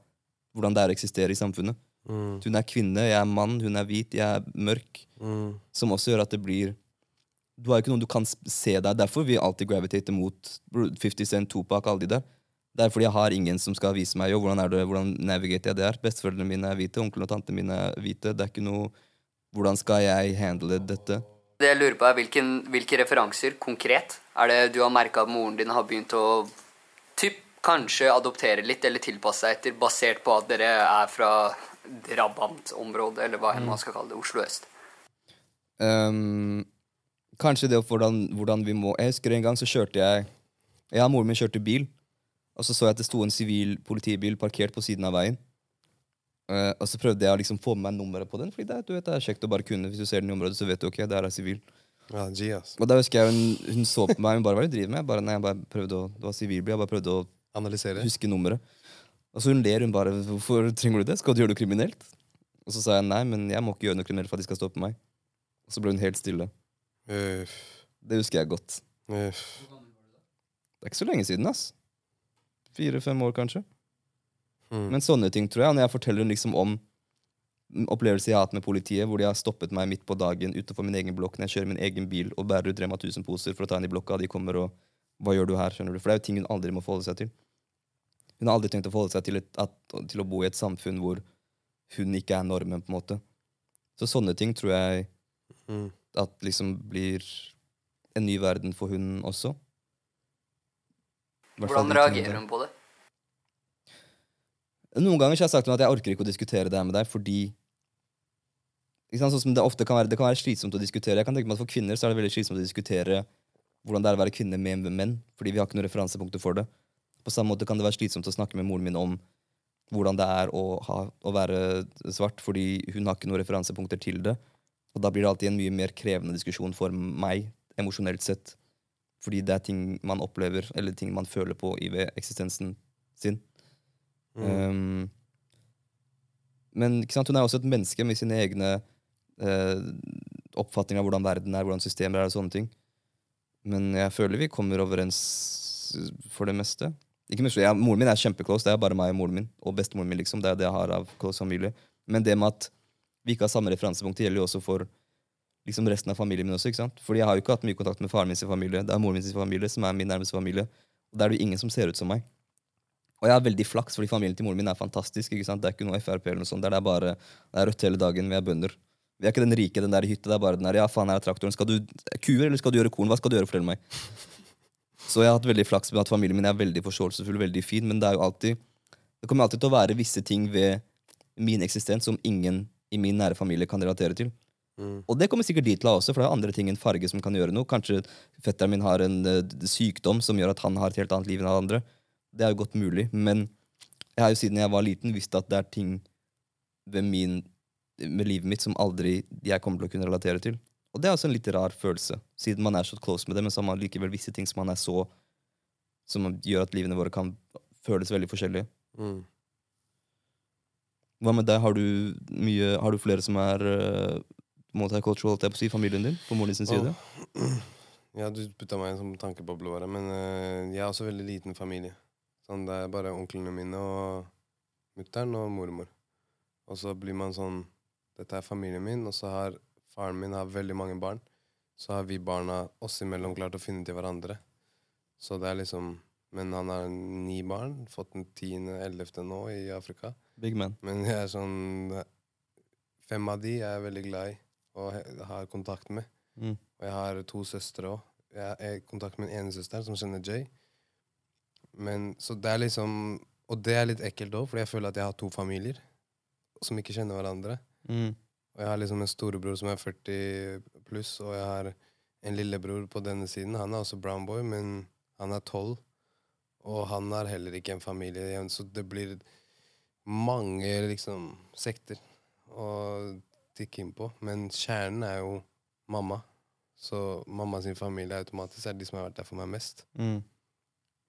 hvordan det er å eksistere i samfunnet. Mm. Hun er kvinne, jeg er mann, hun er hvit, jeg er mørk. Mm. Som også gjør at det blir Du har jo ikke noen du kan se deg. Derfor jeg alltid gravitate mot 50 Cent, Tupac, alle de der. Det er fordi jeg har ingen som skal vise meg jo, hvordan er det, hvordan navigater jeg det her. Besteforeldrene mine er hvite, onkelen og tantene mine er hvite. Det er ikke noe Hvordan skal jeg handle dette? Det jeg lurer på er hvilken, Hvilke referanser konkret er det du har merka at moren din har begynt å typ, kanskje adoptere litt eller tilpasse seg etter, basert på at dere er fra Drabant-område, eller hva enn man skal kalle det, Oslo øst? Um, kanskje det hvordan, hvordan vi må Jeg husker en gang så kjørte jeg Jeg og moren min kjørte bil, og så så jeg at det sto en sivil politibil parkert på siden av veien. Uh, og så prøvde jeg å liksom få med meg nummeret på den, Fordi det, du vet, det er kjekt å bare kunne. Hvis du ser den i området, så vet du ok, det her er sivil. Ja, Og da husker jeg hun, hun så på meg hun bare hva er det du driver med. Jeg bare, nei, jeg bare prøvde å, Det var sivilbil. Jeg bare prøvde å Analysere. huske nummeret. Og så hun ler hun bare. Hvorfor trenger du det? Skal du gjøre noe kriminelt? Og så sa jeg nei, men jeg må ikke gjøre noe kriminelt for at de skal stoppe meg. Og så ble hun helt stille. Uff. Det husker jeg godt. Uff. Det er ikke så lenge siden, ass. Fire-fem år, kanskje. Mm. Men sånne ting, tror jeg. Når jeg forteller liksom om opplevelser jeg har hatt med politiet, hvor de har stoppet meg midt på dagen utenfor min egen blokk når jeg kjører min egen bil og bærer ut Rema 1000-poser for å ta inn i blokka, de kommer og Hva gjør du her? skjønner du? For det er jo ting hun aldri må forholde seg til. Hun har aldri tenkt å forholde seg til, et, at, til å bo i et samfunn hvor hun ikke er normen, på en måte. Så sånne ting tror jeg Mm. at liksom blir en ny verden for hun også. Hvordan reagerer hun på det? Noen ganger har jeg sagt at jeg orker ikke å diskutere det her med deg fordi sånn som det ofte kan være, det kan være slitsomt å diskutere. Jeg kan tenke meg at For kvinner så er det veldig slitsomt å diskutere hvordan det er å være kvinne med menn. Fordi vi har ikke noen referansepunkter for det. På samme måte kan det være slitsomt å snakke med moren min om hvordan det er å, ha, å være svart, fordi hun har ikke noen referansepunkter til det. Og da blir det alltid en mye mer krevende diskusjon for meg, emosjonelt sett. Fordi det er ting man opplever, eller ting man føler på i ved eksistensen sin. Mm. Um, men sant? hun er også et menneske med sine egne uh, oppfatninger av hvordan verden er, hvordan systemer er og sånne ting. Men jeg føler vi kommer overens for det meste. Ikke mest, jeg, moren min er kjempeclose, det er bare meg og moren min. Og bestemoren min, liksom. Det er det jeg har av close familie. Men det med at vi ikke har samme referansepunkt, gjelder jo også for liksom resten av familien min også. ikke sant? Fordi jeg har jo ikke hatt mye kontakt med faren min sin familie. Det er moren min sin familie som er min nærmeste familie. Og da er det jo ingen som ser ut som meg. Og jeg har veldig flaks, fordi familien til moren min er fantastisk. ikke sant? Det er ikke noe Frp eller noe sånt. Det er bare det er rødt hele dagen, vi er bønder. Vi er ikke den rike, den der hytte. Det er bare den der, ja faen, her er traktoren. Skal du kuer, eller skal du gjøre korn? Hva skal du gjøre? Fortell meg. Så jeg har hatt veldig flaks med at familien min er veldig forståelsesfull, veldig fin, men det er jo alltid Det kommer alltid til å være visse ting ved min eksistens som ingen i min nære familie kan relatere til. Mm. Og det kommer sikkert de til å ha også, for det er andre ting enn farge som kan gjøre noe. Kanskje fetteren min har en uh, sykdom som gjør at han har et helt annet liv enn alle andre. Det er jo godt mulig, men jeg har jo siden jeg var liten visst at det er ting ved min, med livet mitt som aldri jeg kommer til å kunne relatere til. Og det er også en litt rar følelse, siden man er så close med det, men så har man likevel visse ting som man er så Som gjør at livene våre kan føles veldig forskjellige. Mm. Hva med deg? Har du, mye, har du flere som er uh, multicultural, holdt jeg på å si, familien din? På moren sin side? Oh. Ja, du putta meg som tankeboble bare, men uh, jeg har også veldig liten familie. Sånn, det er bare onklene mine og mutter'n og mormor. Og så blir man sånn Dette er familien min, og så har faren min har veldig mange barn. Så har vi barna oss imellom klart å finne til hverandre. Så det er liksom Men han har ni barn, fått den tiende, ellevte nå i Afrika. Big man. Men jeg er sånn Fem av de er jeg veldig glad i og har kontakt med. Mm. Og jeg har to søstre òg. Jeg er i kontakt med en enesøster som kjenner Jay. Men, så det er liksom Og det er litt ekkelt òg, fordi jeg føler at jeg har to familier som ikke kjenner hverandre. Mm. Og jeg har liksom en storebror som er 40 pluss, og jeg har en lillebror på denne siden. Han er også brown boy, men han er 12. Og han har heller ikke en familie så det blir mange liksom sekter å tikke inn på. Men kjernen er jo mamma. Så mamma sin familie automatisk er de som har vært der for meg mest. Mm.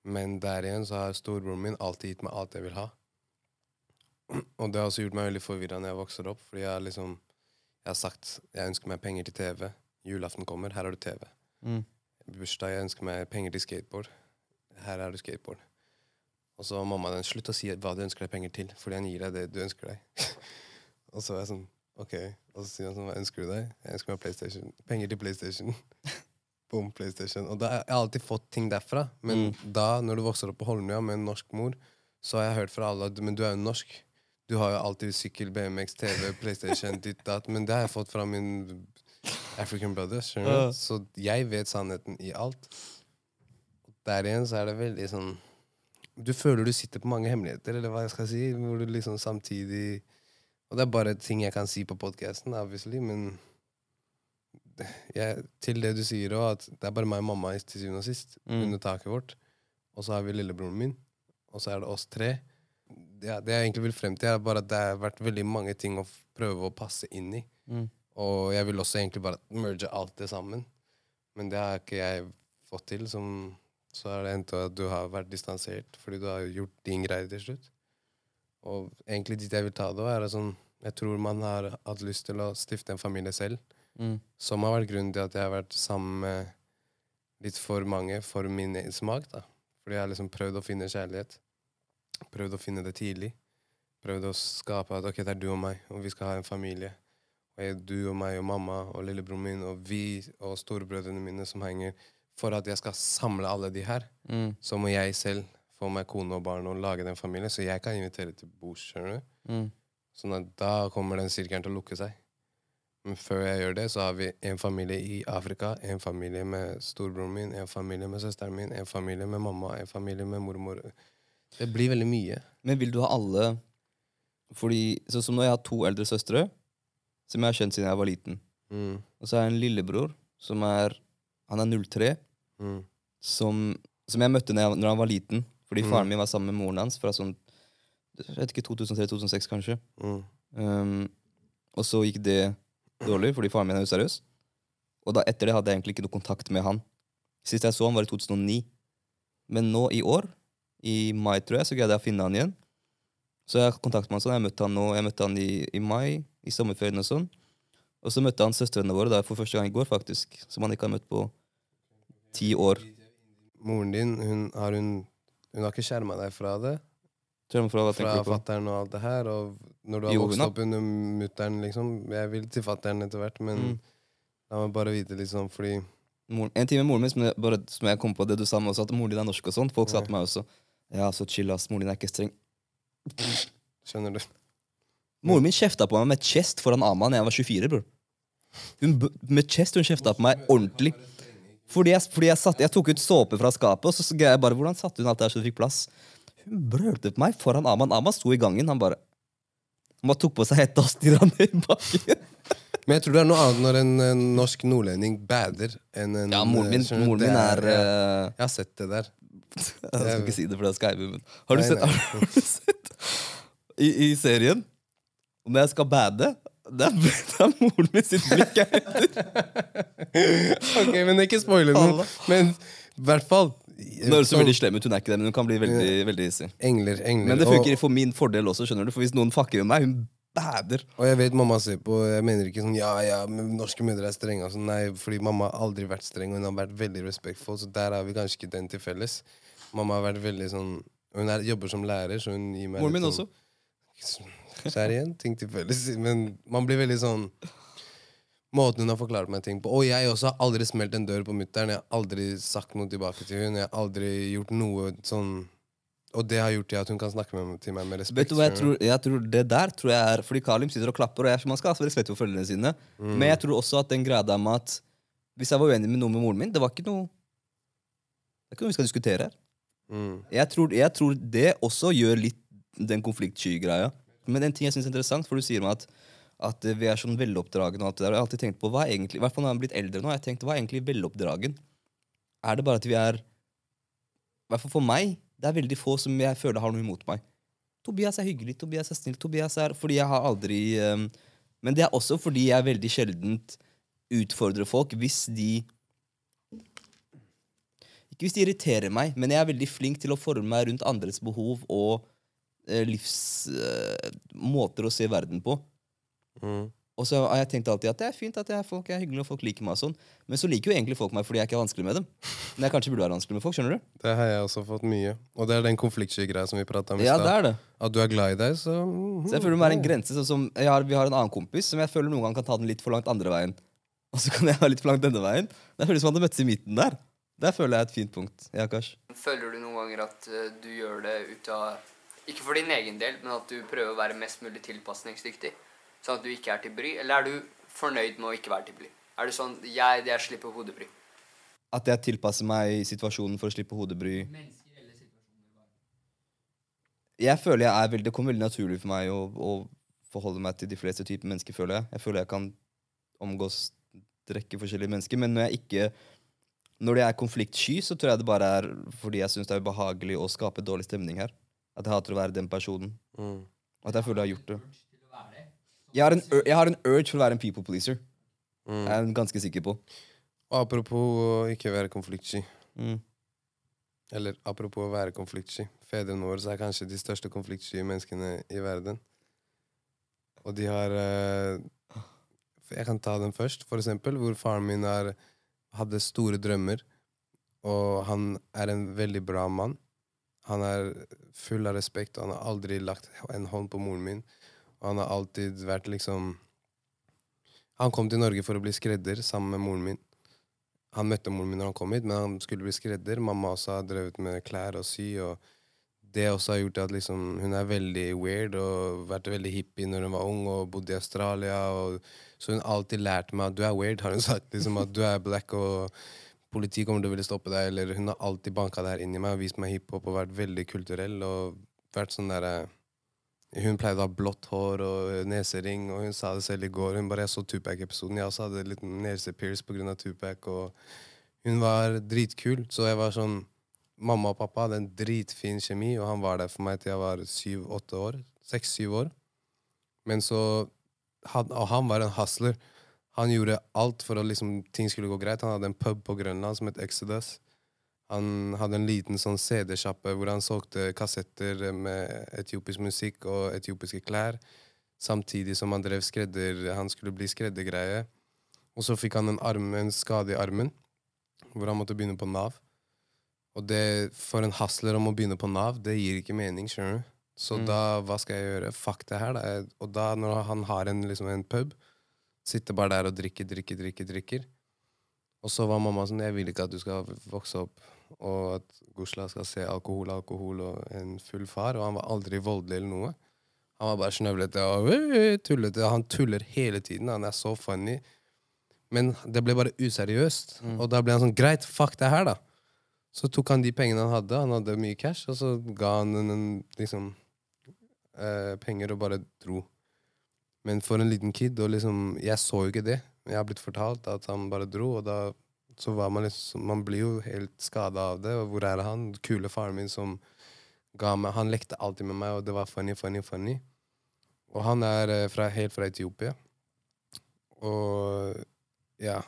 Men der igjen så har storebroren min alltid gitt meg alt jeg vil ha. Og det har også gjort meg veldig forvirra når jeg vokser opp, fordi jeg liksom Jeg har sagt jeg ønsker meg penger til TV. Julaften kommer, her har du TV. Mm. Bursdag, jeg ønsker meg penger til skateboard. Her har du skateboard. Og så mamma den, slutt å si hva du ønsker deg penger til, fordi han gir deg det du ønsker deg. og så er jeg sånn, ok. Og så sier han sånn, hva ønsker du deg? Jeg ønsker meg PlayStation. Penger til PlayStation. Boom, PlayStation. Og da, jeg har alltid fått ting derfra. Men da, når du vokser opp på Holmlia med en norsk mor, så har jeg hørt fra alle at men du er jo norsk. Du har jo alltid sykkel, BMX, TV, PlayStation, ditt, datt. Men det har jeg fått fra min African brothers. skjønner du? Så jeg vet sannheten i alt. Der igjen så er det veldig sånn Du føler du sitter på mange hemmeligheter, eller hva jeg skal si, hvor du liksom samtidig Og det er bare ting jeg kan si på podkasten, obviously, men jeg, til det du sier òg, at det er bare meg og mamma til syvende og sist Mm. under taket vårt. Og så har vi lillebroren min, og så er det oss tre. Det, det jeg egentlig vil frem til, er bare at det har vært veldig mange ting å prøve å passe inn i. Mm. Og jeg vil også egentlig bare merge alt det sammen. Men det har ikke jeg fått til. Som, så er det endt at du har vært distansert fordi du har gjort din greie til slutt. Og egentlig dit jeg vil ta det, er det sånn Jeg tror man har hatt lyst til å stifte en familie selv. Mm. Som har vært grunnen til at jeg har vært sammen med litt for mange for min smak. da. Fordi jeg har liksom prøvd å finne kjærlighet. Prøvd å finne det tidlig. Prøvd å skape at ok, det er du og meg, og vi skal ha en familie. Og jeg, du og meg og mamma og lillebroren min og vi og storebrødrene mine som henger. For at jeg skal samle alle de her, Mm. så må jeg selv få meg kone og barn og lage den familien, så jeg kan invitere til bords. skjønner du? Mm. Sånn at da kommer den sirkelen til å lukke seg. Men før jeg gjør det, så har vi en familie i Afrika, en familie med storebroren min, en familie med søsteren min, en familie med mamma, en familie med mormor. Det blir veldig mye. Men vil du ha alle Fordi, sånn som når jeg har to eldre søstre, som jeg har kjent siden jeg var liten. Mm, Og så har jeg en lillebror som er Han er 03, mm, som, som jeg møtte når, jeg, når han var liten. Fordi Mm. faren min var sammen med moren hans fra sånn jeg vet ikke, 2003-2006, kanskje. mm, Um, og så gikk det dårlig, fordi faren min er useriøs. Og da etter det hadde jeg egentlig ikke noe kontakt med han. Sist jeg så han var i 2009. Men nå i år, i mai, tror jeg, så greide jeg å finne han igjen. Så jeg har kontakt med han sånn. Jeg møtte han nå, jeg møtte han i, i mai, i sommerferien og sånn. Og så møtte han søstrene våre da, for første gang i går, faktisk. Som han ikke har møtt på ti år. Moren din, hun har, hun, hun har ikke skjerma deg fra det? Fra, på? fattern og alt det her? Og når du har vokst opp under mutter'n, liksom Jeg vil til fattern etter hvert, men Mm. la meg bare vite, liksom, fordi Mor, en time med moren min som jeg, bare, som jeg kom på det du sa med også, at moren din er norsk og sånn. Folk sa til meg også Ja, så chill, ass. Moren din er ikke streng. Skjønner du? Moren min kjefta på meg med chest foran Ama da jeg var 24. bror. Hun, med chest hun kjefta på meg ordentlig. Fordi jeg, fordi jeg, satt, jeg tok ut såpe fra skapet, og så så jeg bare Hvordan satte hun alt der så det fikk plass? Hun brølte på meg foran Aman. Aman sto i gangen. Han bare Han bare tok på seg hetta og stirra ned i bakken. Men jeg tror det er noe annet når en, en norsk nordlending bader enn en Ja, moren min, skjønner moren min er er jeg, Jeg har sett det der. Jeg skal ikke si det, for det er Skeive, men Har du Nei, sett, nei. har du sett i, i serien Når jeg skal bade det er, det er moren min sitt blikk jeg heter. Ok, men ikke spoile noe. Men i hvert fall Hun høres veldig slem ut, hun er ikke det, men hun kan bli veldig, veldig hissig. Engler, engler. Men det funker for min fordel også, skjønner du. For hvis noen fucker med meg, hun bader. Og jeg vet mamma ser på Jeg mener ikke sånn ja, ja, men norske mødre er strenge. sånn, Nei, fordi mamma har aldri vært streng, og hun har vært veldig respektfull. Så der har vi kanskje ikke den til felles. Mamma har vært veldig sånn Hun er, jobber som lærer, så hun gir meg Moren min sånn, også. Så er igjen ting til felles. Men man blir veldig sånn Måten hun har forklart meg ting på. Og jeg også har aldri smelt en dør på mutter'n. Jeg har aldri sagt noe tilbake til hun Jeg har aldri gjort noe sånn Og det har gjort til at hun kan snakke med, til meg med respekt. Vet du hva jeg tror, jeg tror Det der tror jeg er Fordi Kalim sitter og klapper, og jeg, man skal ha respekt for følgerne sine. Mm. Men jeg tror også at den greia med at hvis jeg var uenig med noe med moren min, det var ikke noe Det er ikke noe vi skal diskutere her. Mm. Jeg tror, jeg tror det også gjør litt den konfliktsky-greia. Men en ting jeg synes er interessant, for du sier meg at, at vi er sånn veloppdragne og alt det der. Jeg har alltid tenkt på, hva er egentlig, hvert fall når jeg har blitt eldre nå, har tenkt, hva er egentlig veloppdragen? Er det bare at vi er I hvert fall for meg, det er veldig få som jeg føler har noe imot meg. Tobias er hyggelig, Tobias er snill, Tobias er Fordi jeg har aldri um, Men det er også fordi jeg veldig sjeldent utfordrer folk hvis de ikke hvis de irriterer meg, men jeg er veldig flink til å forme meg rundt andres behov og uh, livsmåter uh, å se verden på. Mm. Og så har jeg tenkt alltid at det er fint at jeg, folk er hyggelige og folk liker meg. og sånn Men så liker jo egentlig folk meg fordi jeg ikke er vanskelig med dem. Men jeg kanskje burde være vanskelig med folk. skjønner du? Det har jeg også fått mye. Og det er den konfliktsky-greia som vi prata om i Ja, stad. det er det. At du er glad i deg, så mm, Så jeg føler det må være en grense. Sånn som jeg har, Vi har en annen kompis som jeg føler noen gang kan ta den litt for langt andre veien. Og så kan jeg ha litt for langt denne veien. Det føles som om det møttes i midten der. Der føler jeg et fint punkt. Ja, Kars. Føler du noen ganger at eh, du gjør det ut av Ikke for din egen del, men at du prøver å være mest mulig tilpasningsdyktig? Sånn at du ikke er til bry? Eller er du fornøyd med å ikke være til bry? Er du sånn Jeg, jeg slipper hodebry. At jeg tilpasser meg situasjonen for å slippe hodebry. Jeg føler jeg er veldig, Det kommer veldig naturlig for meg å, å forholde meg til de fleste typer mennesker. føler Jeg Jeg føler jeg kan omgås rekke forskjellige mennesker. Men når jeg ikke Når det er konfliktsky, så tror jeg det bare er fordi jeg syns det er ubehagelig å skape dårlig stemning her. At jeg hater å være den personen. Mm. At jeg føler jeg har gjort det. Jeg har en, jeg har en urge for å være en people pleaser. Mm. Jeg er ganske sikker på. Og apropos å ikke være konfliktsky. Mm. Eller apropos å være konfliktsky. Fedrene våre er kanskje de største konfliktsky menneskene i verden. Og de har uh, Jeg kan ta den først, for eksempel. Hvor faren min er, hadde store drømmer Og han er en veldig bra mann. Han er full av respekt, og han har aldri lagt en hånd på moren min. Han har alltid vært liksom Han kom til Norge for å bli skredder sammen med moren min. Han møtte moren min når han kom hit, men han skulle bli skredder. Mamma også har drevet med klær og sy. og det også har gjort at liksom, hun er veldig weird og vært veldig hippie når hun var ung og bodde i Australia. Og, så hun har alltid lært meg at du er weird, har hun sagt. Liksom, at du er black og politiet kommer til å ville stoppe deg. Eller hun har alltid banka det her inn i meg og vist meg hiphop og vært veldig kulturell. og vært sånn der, Hun pleide å ha blått hår og nesering, og hun sa det selv i går. Hun bare, Jeg så Tupac-episoden. Jeg også hadde litt nesepierce pga. Tupac. og Hun var dritkul, så jeg var sånn Mamma og pappa hadde en dritfin kjemi, og han var der for meg til jeg var syv-åtte år. Seks-syv år. Men så han, Og han var en hustler. Han gjorde alt for at liksom, ting skulle gå greit. Han hadde en pub på Grønland som het Exodus. Han hadde en liten sånn CD-sjappe hvor han solgte kassetter med etiopisk musikk og etiopiske klær. Samtidig som han drev skredder Han skulle bli skreddergreie. Og så fikk han en, arm, en skade i armen, hvor han måtte begynne på Nav. Og det, for en hasler om å begynne på Nav, det gir ikke mening. skjønner du? Så Mm. da, hva skal jeg gjøre? Fuck det her. Da. Og da, når han har en, liksom en pub, sitter bare der og drikker, drikker, drikker, drikker. Og så var mamma sånn Jeg vil ikke at du skal vokse opp og at Gusla skal se alkohol, alkohol og en full far. Og han var aldri voldelig eller noe. Han var bare snøvlete og øh, tullete. Han tuller hele tiden. Han er så funny. Men det ble bare useriøst. Mm. Og da ble han sånn Greit, fuck det her, da. Så tok han de pengene han hadde, han hadde mye cash, og så ga han en, en liksom eh, penger og bare dro. Men for en liten kid og liksom, Jeg så jo ikke det. Jeg har blitt fortalt at han bare dro, og da så var man liksom Man blir jo helt skada av det. Og hvor er han? Kule faren min som ga meg Han lekte alltid med meg, og det var funny, funny, funny. Og han er eh, fra, helt fra Etiopia. Og ja.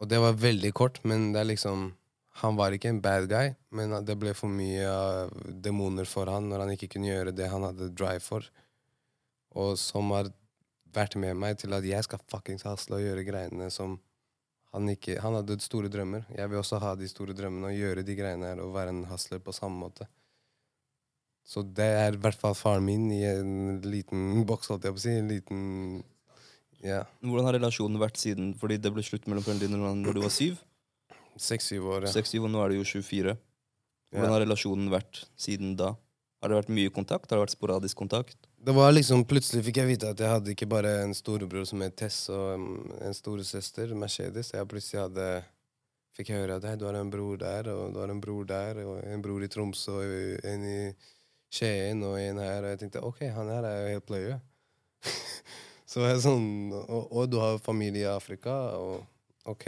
Og det var veldig kort, men det er liksom Han var ikke en bad guy, men det ble for mye demoner for han når han ikke kunne gjøre det han hadde drive for. Og som har vært med meg til at jeg skal fuckings hasle og gjøre greiene som han ikke Han hadde store drømmer. Jeg vil også ha de store drømmene og gjøre de greiene her og være en hustler på samme måte. Så det er i hvert fall faren min i en liten boks, holdt jeg på å si. En liten Ja, Hvordan har relasjonen vært siden Fordi det ble slutt mellom foreldrene dine når du var syv? seks-syv år. Ja. Seks, syv, og nå er du jo 24. Hvordan Ja. har relasjonen vært siden da? Har det vært mye kontakt? Har det vært sporadisk kontakt? Det var liksom, Plutselig fikk jeg vite at jeg hadde ikke bare en storebror som het Tess, og um, en storesøster, Mercedes. Jeg plutselig hadde fikk jeg høre at hey, du har en bror der, og du har en bror der, og en bror i Tromsø, og en i Skien, og en her. Og jeg tenkte OK, han her er jo helt pløye. så var jeg sånn og, og du har familie i Afrika, og OK.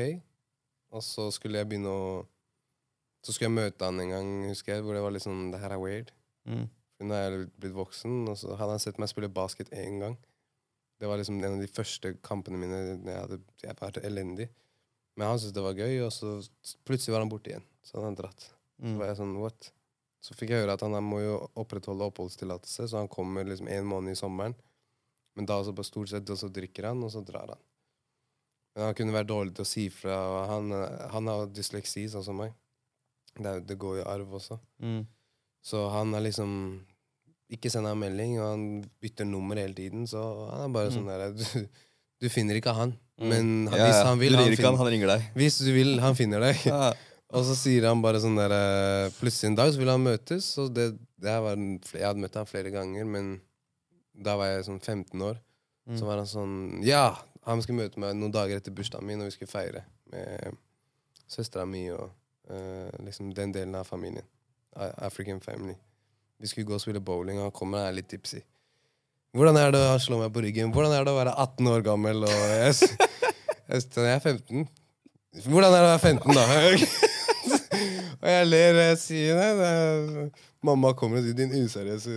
Og så skulle jeg begynne å Så skulle jeg møte han en gang, husker jeg, hvor det var litt sånn Det her er weird. Mm. Nå er jeg blitt voksen, og så hadde han sett meg spille basket én gang. Det var liksom en av de første kampene mine. Jeg, hadde, jeg var elendig. Men han syntes det var gøy, og så plutselig var han borte igjen. Så hadde han dratt. Så Mm. var jeg sånn, what? Så fikk jeg høre at han må jo opprettholde oppholdstillatelse, så han kommer liksom en måned i sommeren. Men da også på stort sett, og så drikker han, og så drar han. Men han kunne være dårlig til å si fra. og Han, han har dysleksi, sånn som meg. Det, det går jo i arv også. Mm. Så han er liksom Ikke sender han melding, og han bytter nummer hele tiden. Så han er bare sånn der Du, du finner ikke han. Mm. Men Ja, hvis han vil, Du han ringer ikke han, finner, han ringer deg. hvis du vil, han finner deg. Ja. Og så sier han bare sånn der eh, Plutselig en dag så vil han møtes. Og det, det var en, Jeg hadde møtt ham flere ganger, men da var jeg sånn 15 år. Mm. Så var han sånn Ja! Han skulle møte meg noen dager etter bursdagen min, og vi skulle feire med søstera mi og eh, liksom den delen av familien. African family. Vi skulle gå og spille bowling, og han kommer og er litt tipsy. Hvordan er det å slå meg på ryggen? Hvordan er det å være 18 år gammel? Og jeg, jeg, er 15. Hvordan er det å være 15, da? og jeg ler, og jeg sier nei, er, Mamma kommer og sier 'din useriøse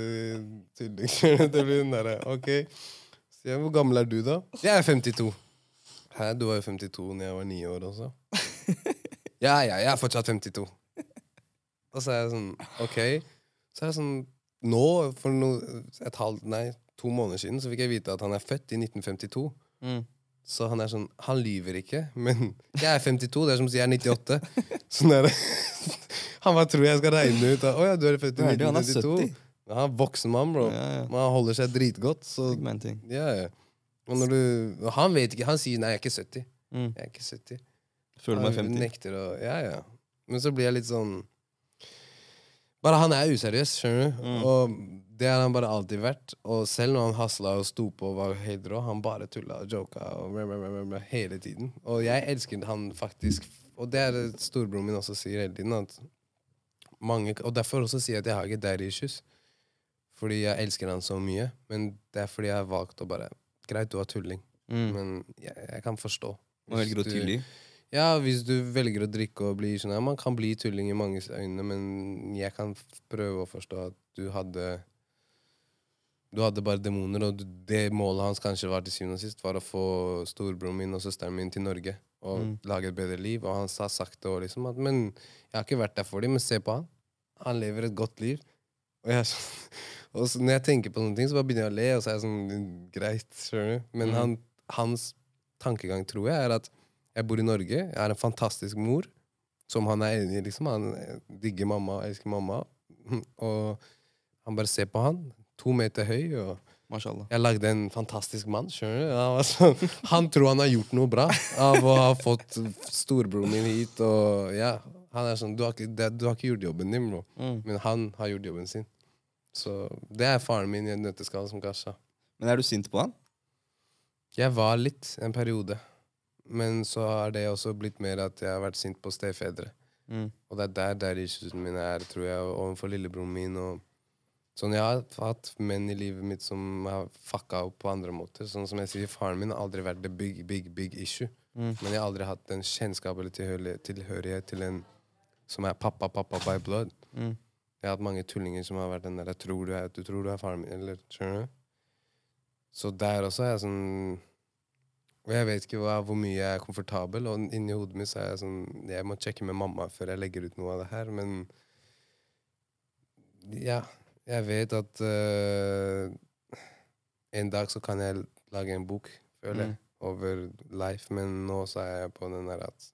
tulling'. OK. Så jeg, hvor gammel er du, da? Jeg er 52. Hæ, du var jo 52 da jeg var ni år også. ja, ja, jeg er fortsatt 52. Og så er jeg sånn OK. Så er det sånn Nå, for no, et halvt, nei, to måneder siden, så fikk jeg vite at han er født i 1952. Mm. Så han er sånn Han lyver ikke, men jeg er 52. Det er som å si jeg er 98. Sånn er det. Han bare tror jeg skal regne ut Å ja, du er født i Hva er det, han er 1992. Han er voksen mann, bro. Ja, ja. Men han holder seg dritgodt. Så ja, ja. Og når du Han vet ikke. Han sier 'nei, jeg er ikke 70'. Mm. Jeg er ikke 70. Føler meg 50. Nekter å Ja, ja. Men så blir jeg litt sånn Bare han er useriøs, skjønner du. Mm. Og det har han bare alltid vært. Og selv når han hasla og sto på og var helt rå, han bare tulla og joka og bla, bla, bla, hele tiden. Og jeg elsker han faktisk. Og det er det storebroren min også sier hele tiden. At mange, og derfor også sier jeg at jeg har ikke daddy issues. Fordi jeg elsker han så mye. Men det er fordi jeg har valgt å bare Greit, du har tulling, Mm. men jeg, jeg kan forstå. Og velger å tilgi. Ja, hvis du velger å drikke og bli sånn ja, Man kan bli tulling i manges øyne, men jeg kan prøve å forstå at du hadde Du hadde bare demoner, og det målet hans kanskje var til syvende og sist var å få storebroren min og søsteren min til Norge og Mm. lage et bedre liv. Og han har sagt det liksom at Men jeg har ikke vært der for dem, men se på han. Han lever et godt liv. Og, jeg, sånn- og så, når jeg tenker på sånne ting, så bare begynner jeg å le, og så er jeg sånn Greit, skjønner du. Men Mm. han, hans tankegang, tror jeg, er at jeg bor i Norge, jeg har en fantastisk mor, som han er enig i, liksom. Han eh, digger mamma, elsker mamma. Og han bare ser på han, to meter høy, og Mashallah. jeg lagde en fantastisk mann. Han, sånn, han tror han har gjort noe bra av å ha fått storebroren min hit, og ja. Han er sånn, du har ikke, du har ikke gjort jobben din, bro. Mm. Men han har gjort jobben sin. Så det er faren min i en nøtteskall, som kasja. Men er du sint på han? Jeg var litt en periode. Men så har det også blitt mer at jeg har vært sint på stefedre. Mm. Og det er der der issuesene mine er, tror jeg, overfor lillebroren min. Og sånn, Jeg har hatt menn i livet mitt som har fucka opp på andre måter. Sånn som jeg sier, Faren min har aldri vært the big, big, big issue. Mm. Men jeg har aldri hatt en kjennskap eller tilhørighet til en som er pappa, pappa by blood. Mm. Jeg har hatt mange tullinger som har vært den der jeg tror du, er, du tror du er faren min, eller skjønner du? Så der også er jeg sånn Og jeg vet ikke hva, hvor mye jeg er komfortabel, og inni hodet mitt så er jeg sånn Jeg må sjekke med mamma før jeg legger ut noe av det her, men Ja, jeg vet at uh, en dag så kan jeg lage en bok, føler jeg, over life, men nå så er jeg på den der at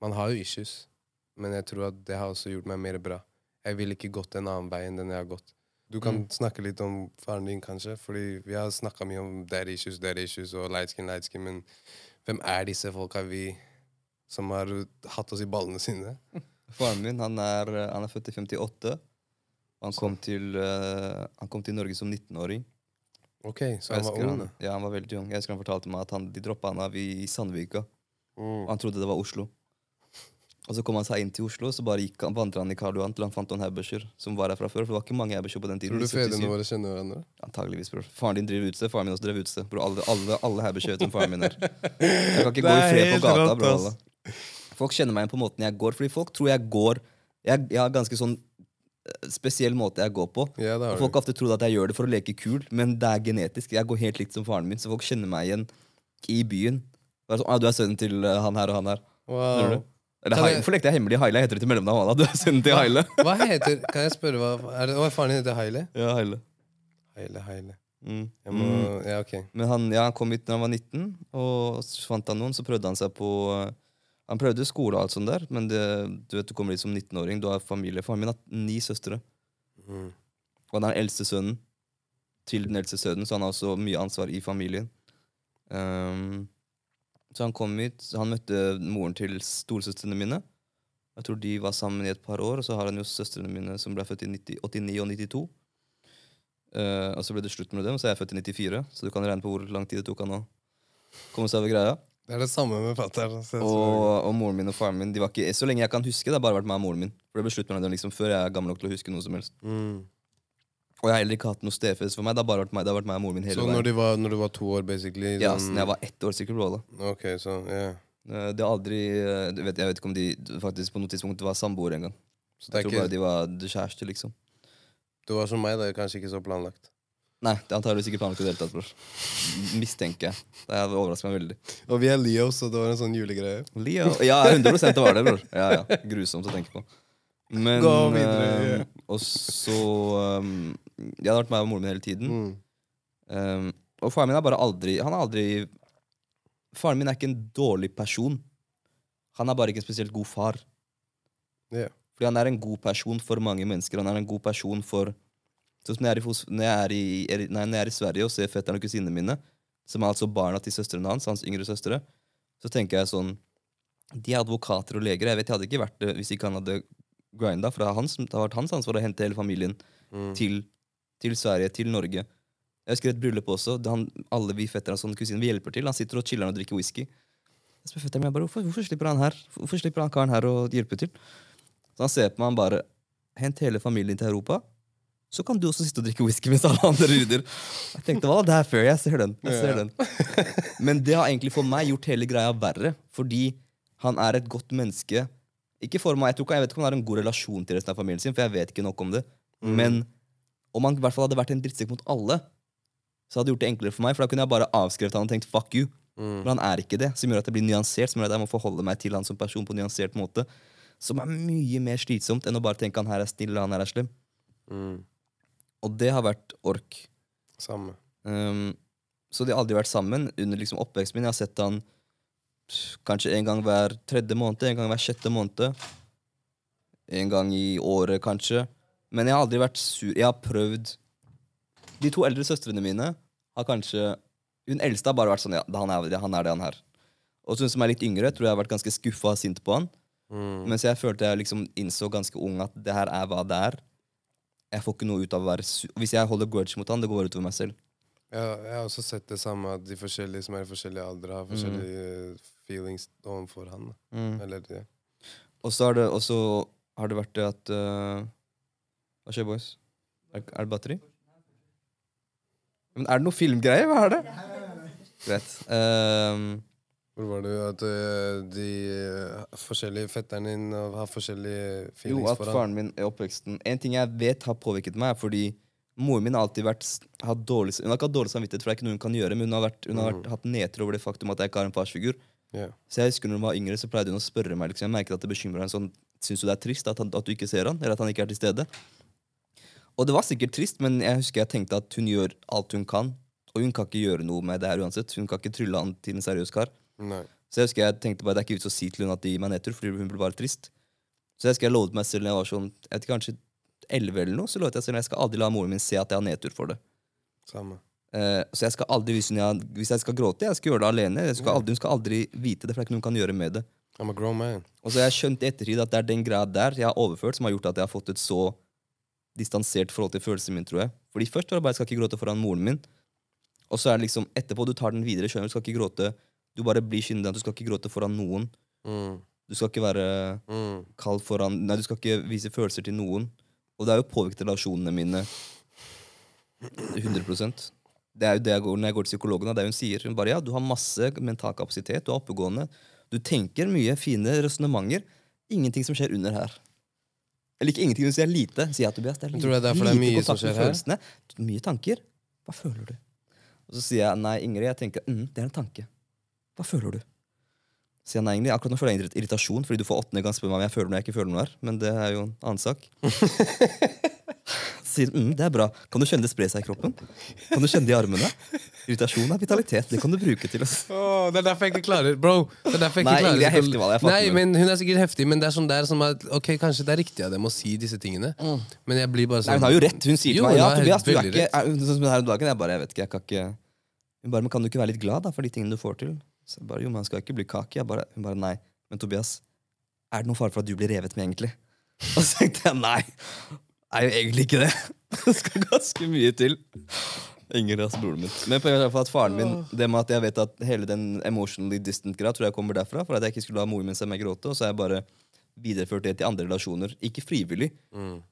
Man har jo issues, men jeg tror at det har også gjort meg mer bra. Jeg ville ikke gått en annen vei enn den jeg har gått. Du kan Mm. snakke litt om faren din, kanskje, fordi vi har snakka mye om daddy issues, daddy issues og light skin, light skin, men hvem er disse folka vi som har hatt oss i ballene sine? Faren min han er, han er født i 58. Han kom, til, uh, han kom til Norge som 19-åring. Ok, så han var ung. Ja, han var veldig ung. Jeg husker han fortalte meg at han, de droppa han av i Sandvika. Mm. Han trodde det var Oslo. Og så kom han seg inn til Oslo, så bare gikk han, vandret han i Karl Johan til han fant noen Haberscher som var her fra før. For det var ikke mange Haberscher på den tiden. Tror du i 77. fedrene våre kjenner hverandre? Antageligvis, bror. Faren din driver utested, faren min også drev utested. Bror, alle, alle, alle Haberscher vet hvem faren min er. Jeg kan ikke gå i fred på gata, bror. Alle. Folk kjenner meg igjen på måten jeg går, fordi folk tror jeg går Jeg, jeg har ganske sånn eh, spesiell måte jeg går på. Ja, folk har ofte trodd at jeg gjør det for å leke kul, men det er genetisk. Jeg går helt likt som faren min, så folk kjenner meg igjen i byen. Sånn, ah, du er sønnen til eh, han her og han her. Wow. Eller, Kan jeg- Hvorfor lekte jeg hemmelig Haile? Heter det til mellomnavn? Walla? Du er sønnen til Haile. Hva heter Kan jeg spørre hva er det, Å, faren din heter Haile? Ja, Haile. Heile, Heile. Mm. Jeg må, Mm. Ja, ok. Men han, ja, han kom hit da han var 19, og så fant han noen. Så prøvde han seg på eh, Han prøvde skole og alt sånt der, men det, du vet du kommer dit som 19-åring, du har familie. Faren min har ni søstre, Mm. og han er den eldste sønnen til den eldste sønnen, så han har også mye ansvar i familien. Ehm, så han kom hit, han møtte moren til storesøstrene mine. Jeg tror de var sammen i et par år, og så har han jo søstrene mine som ble født i 90, 89 og 92. Uh, og så ble det slutt med dem, så er jeg født i 94, så du kan regne på hvor lang tid det tok han å komme seg over greia. Det er det samme med fatter'n. Og, og moren min og faren min de var ikke, Så lenge jeg kan huske, det har bare vært meg og moren min. For det ble slutt med dem liksom før jeg er gammel nok til å huske noe som helst. Mm. Og jeg har heller ikke hatt noe stefest for meg. Det har bare vært meg, det har vært meg og moren min hele Så veien. når, de var, når du var to år, basically? Ja, sånn- jeg var ett år sikkert. Bro, da. Ok, så, ja. Eh, Det har aldri eh, du vet, Jeg vet ikke om de faktisk på noe tidspunkt var samboere engang. Så det Jeg er tror bare de var kjærester, liksom. Du var som meg, er kanskje ikke så planlagt. Nei, det er antakeligvis ikke planlagt i det hele tatt, bror. Mistenker jeg. Det her overrasker meg veldig. Og vi er Leo, så det var en sånn julegreie. Leo. Ja, 100 det var det, bror. Ja, ja. Grusomt å tenke på. Men Gå videre, eh. Og så um, Jeg hadde vært meg og moren min hele tiden. Um, og faren min er bare aldri Han har aldri Faren min er ikke en dårlig person. Han er bare ikke en spesielt god far. Yeah. Fordi han er en god person for mange mennesker. Han er en god person for Sånn som når jeg er i, når jeg er i, er nei, når jeg er i Sverige og ser fetterne og kusinene mine, som er altså barna til søstrene hans, hans yngre søstre, så tenker jeg sånn De er advokater og leger. Jeg vet jeg hadde ikke vært det hvis ikke han hadde grinda. For det har vært hans ansvar å hente hele familien Mm. til, til Sverige, til Norge. Jeg husker et bryllup også. Han, alle vi fetterne og sånn kusiner vi hjelper til. Han sitter og chiller og drikker whisky. Jeg spør fetteren min bare, hvorfor, hvorfor slipper han her? Hvorfor slipper han karen her å hjelpe til? Så han ser på meg og bare Hent hele familien til Europa, så kan du også sitte og drikke whisky mens alle andre rydder. Jeg tenkte, hva, det er fair, jeg ser den. jeg ser den. Men det har egentlig for meg gjort hele greia verre, fordi han er et godt menneske. Ikke for meg, Jeg ikke, jeg vet ikke om han har en god relasjon til resten av familien sin, for jeg vet ikke nok om det. Men om han i hvert fall hadde vært en drittsekk mot alle, så hadde det gjort det enklere for meg, for da kunne jeg bare avskrevet han og tenkt fuck you. Mm. Men han er ikke det, som gjør at det blir nyansert, som gjør at jeg må forholde meg til han som person på en nyansert måte. Som er mye mer slitsomt enn å bare tenke han her er snill og han her er slem. Mm. Og det har vært ork. Samme. Um, så de har aldri vært sammen under liksom oppveksten min. Jeg har sett han pff, kanskje en gang hver tredje måned, en gang hver sjette måned. En gang i året, kanskje. Men jeg har aldri vært sur. Jeg har prøvd De to eldre søstrene mine har kanskje Hun eldste har bare vært sånn Ja, han er han er det, han her. Og hun som er litt yngre, tror jeg har vært ganske skuffa og sint på han. Mm. Mens jeg følte jeg liksom innså ganske ung at det her er hva det er. Jeg får ikke noe ut av å være sur. Hvis jeg holder grudge mot han, det går utover meg selv. Ja, jeg har også sett det samme, at de forskjellige som er i forskjellige aldre, har forskjellige mm. feelings overfor han. Mm. Eller det. Og så har det, og har det vært det at øh, Hva skjer, boys? Er, er det batteri? Men er det noe filmgreier? Hva er det? Greit. Um, Hvor var det at eh, de eh, forskjellige fetterne din eh, har forskjellige jo, feelings at for han? faren min i oppveksten En ting jeg vet har påvirket meg, er fordi moren min har alltid vært har dårlig, Hun har ikke hatt dårlig samvittighet, for det er ikke noe hun kan gjøre, men hun har, vært, hun har vært, hatt nedtur over det faktum at jeg ikke har en farsfigur. Yeah. Så jeg husker når hun var yngre, så pleide hun å spørre meg. Liksom. Jeg merket at det bekymrer henne sånn Syns du det er trist at, han, at du ikke ser han, eller at han ikke er til stede? Og det var sikkert trist, men jeg husker jeg tenkte at hun gjør alt hun kan. Og hun kan ikke gjøre noe med det her uansett. Hun kan ikke trylle han til en seriøs kar. Nei. Så jeg husker jeg tenkte bare det er ikke vits å si til hun at de gir meg nedtur, fordi hun blir bare trist. Så jeg husker jeg lovet meg selv når jeg var sånn, jeg vet kanskje 11 eller noe, så lovet jeg selv at jeg skal aldri la moren min se at jeg har nedtur for det. Samme. Eh, så jeg skal aldri, hvis, jeg, hvis jeg skal gråte, jeg skal gjøre det alene. Jeg skal aldri, hun skal aldri vite det, for det er ikke noe hun kan gjøre med det. I'm a grown man. Og så har jeg skjønt i ettertid at det er den greia der jeg har overført, som har gjort at jeg har fått et så distansert forhold til følelsene mine, tror jeg. Fordi først var det bare jeg skal ikke gråte foran moren min. Og så er det liksom etterpå du tar den videre. skjønner Du skal ikke gråte Du bare blir kyndig. Du skal ikke gråte foran noen. Mm. Du skal ikke være Mm. kald foran Nei, du skal ikke vise følelser til noen. Og det er jo påvirket relasjonene mine 100% Det er jo det jeg går, Når jeg går til psykologen, det er hun sier. Hun bare ja, du har masse mental kapasitet, du er oppegående. Du tenker mye fine resonnementer. Ingenting som skjer under her. Eller liker ingenting, hun sier lite. Sier jeg, Tobias, det er Jeg lite, tror det er derfor det er mye som skjer her. Mye tanker. Hva føler du? Og så sier jeg nei, Ingrid, jeg tenker mm, det er en tanke. Hva føler du? Sier jeg nei, Ingrid, akkurat nå føler jeg irrit- irritasjon, fordi du får åttende gang spørre meg om jeg føler noe jeg ikke føler noe her. Men det er jo en annen sak. Sier mm, det er bra. Kan du kjenne det spre seg i kroppen? Kan du kjenne det i armene? Irritasjon er vitalitet. Det kan du bruke til oss. Oh, det er derfor jeg ikke klarer Bro, det er derfor jeg ikke Nei, klarer Ingrid er heftig, jeg Nei, men Hun er sikkert heftig, men det er sånn der som at Ok, kanskje det er riktig av dem å si disse tingene, men jeg blir bare Nei, sånn Hun har jo rett. Hun sier til meg ja, Tobias, du er ikke er, Sånn som her om dagen. Jeg bare, jeg vet ikke, jeg kan ikke Hun bare, men kan du ikke være litt glad da, for de tingene du får til? Så jeg bare, jo, man skal ikke bli kake. Bare, hun bare, nei. Men Tobias, er det noen fare for at du blir revet med, egentlig? Og så tenkte jeg nei. Er jo egentlig ikke det. Det skal ganske mye til. Ingen ras broren min. Men på grunn av at faren min Det med at jeg vet at hele den emotionally distant-greia tror jeg kommer derfra. For at jeg ikke skulle la moren min se meg gråte. Og så har jeg bare videreført det til andre relasjoner. Ikke frivillig. Mm.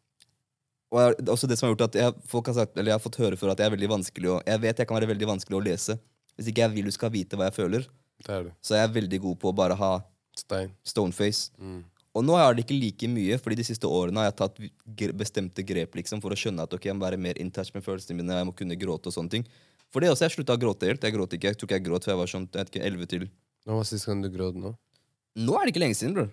Og jeg, det også det som har gjort at jeg, folk har sagt, eller jeg har fått høre før at jeg er veldig vanskelig å, jeg vet jeg kan være veldig vanskelig å lese. Hvis ikke jeg vil du skal vite hva jeg føler, Det er det. så er veldig god på å bare ha Stein. stoneface. Mm. Og nå er det ikke like mye, fordi de siste årene har jeg tatt bestemte grep liksom, for å skjønne at ok, jeg må være mer in touch med følelsene mine, jeg må kunne gråte og sånne ting. For det også, jeg slutta å gråte helt. Jeg gråt ikke, jeg tror ikke jeg gråt før jeg var sånn, jeg ikke, 11 til. Nå var sist gang du gråt nå? Nå er det ikke lenge siden, bror.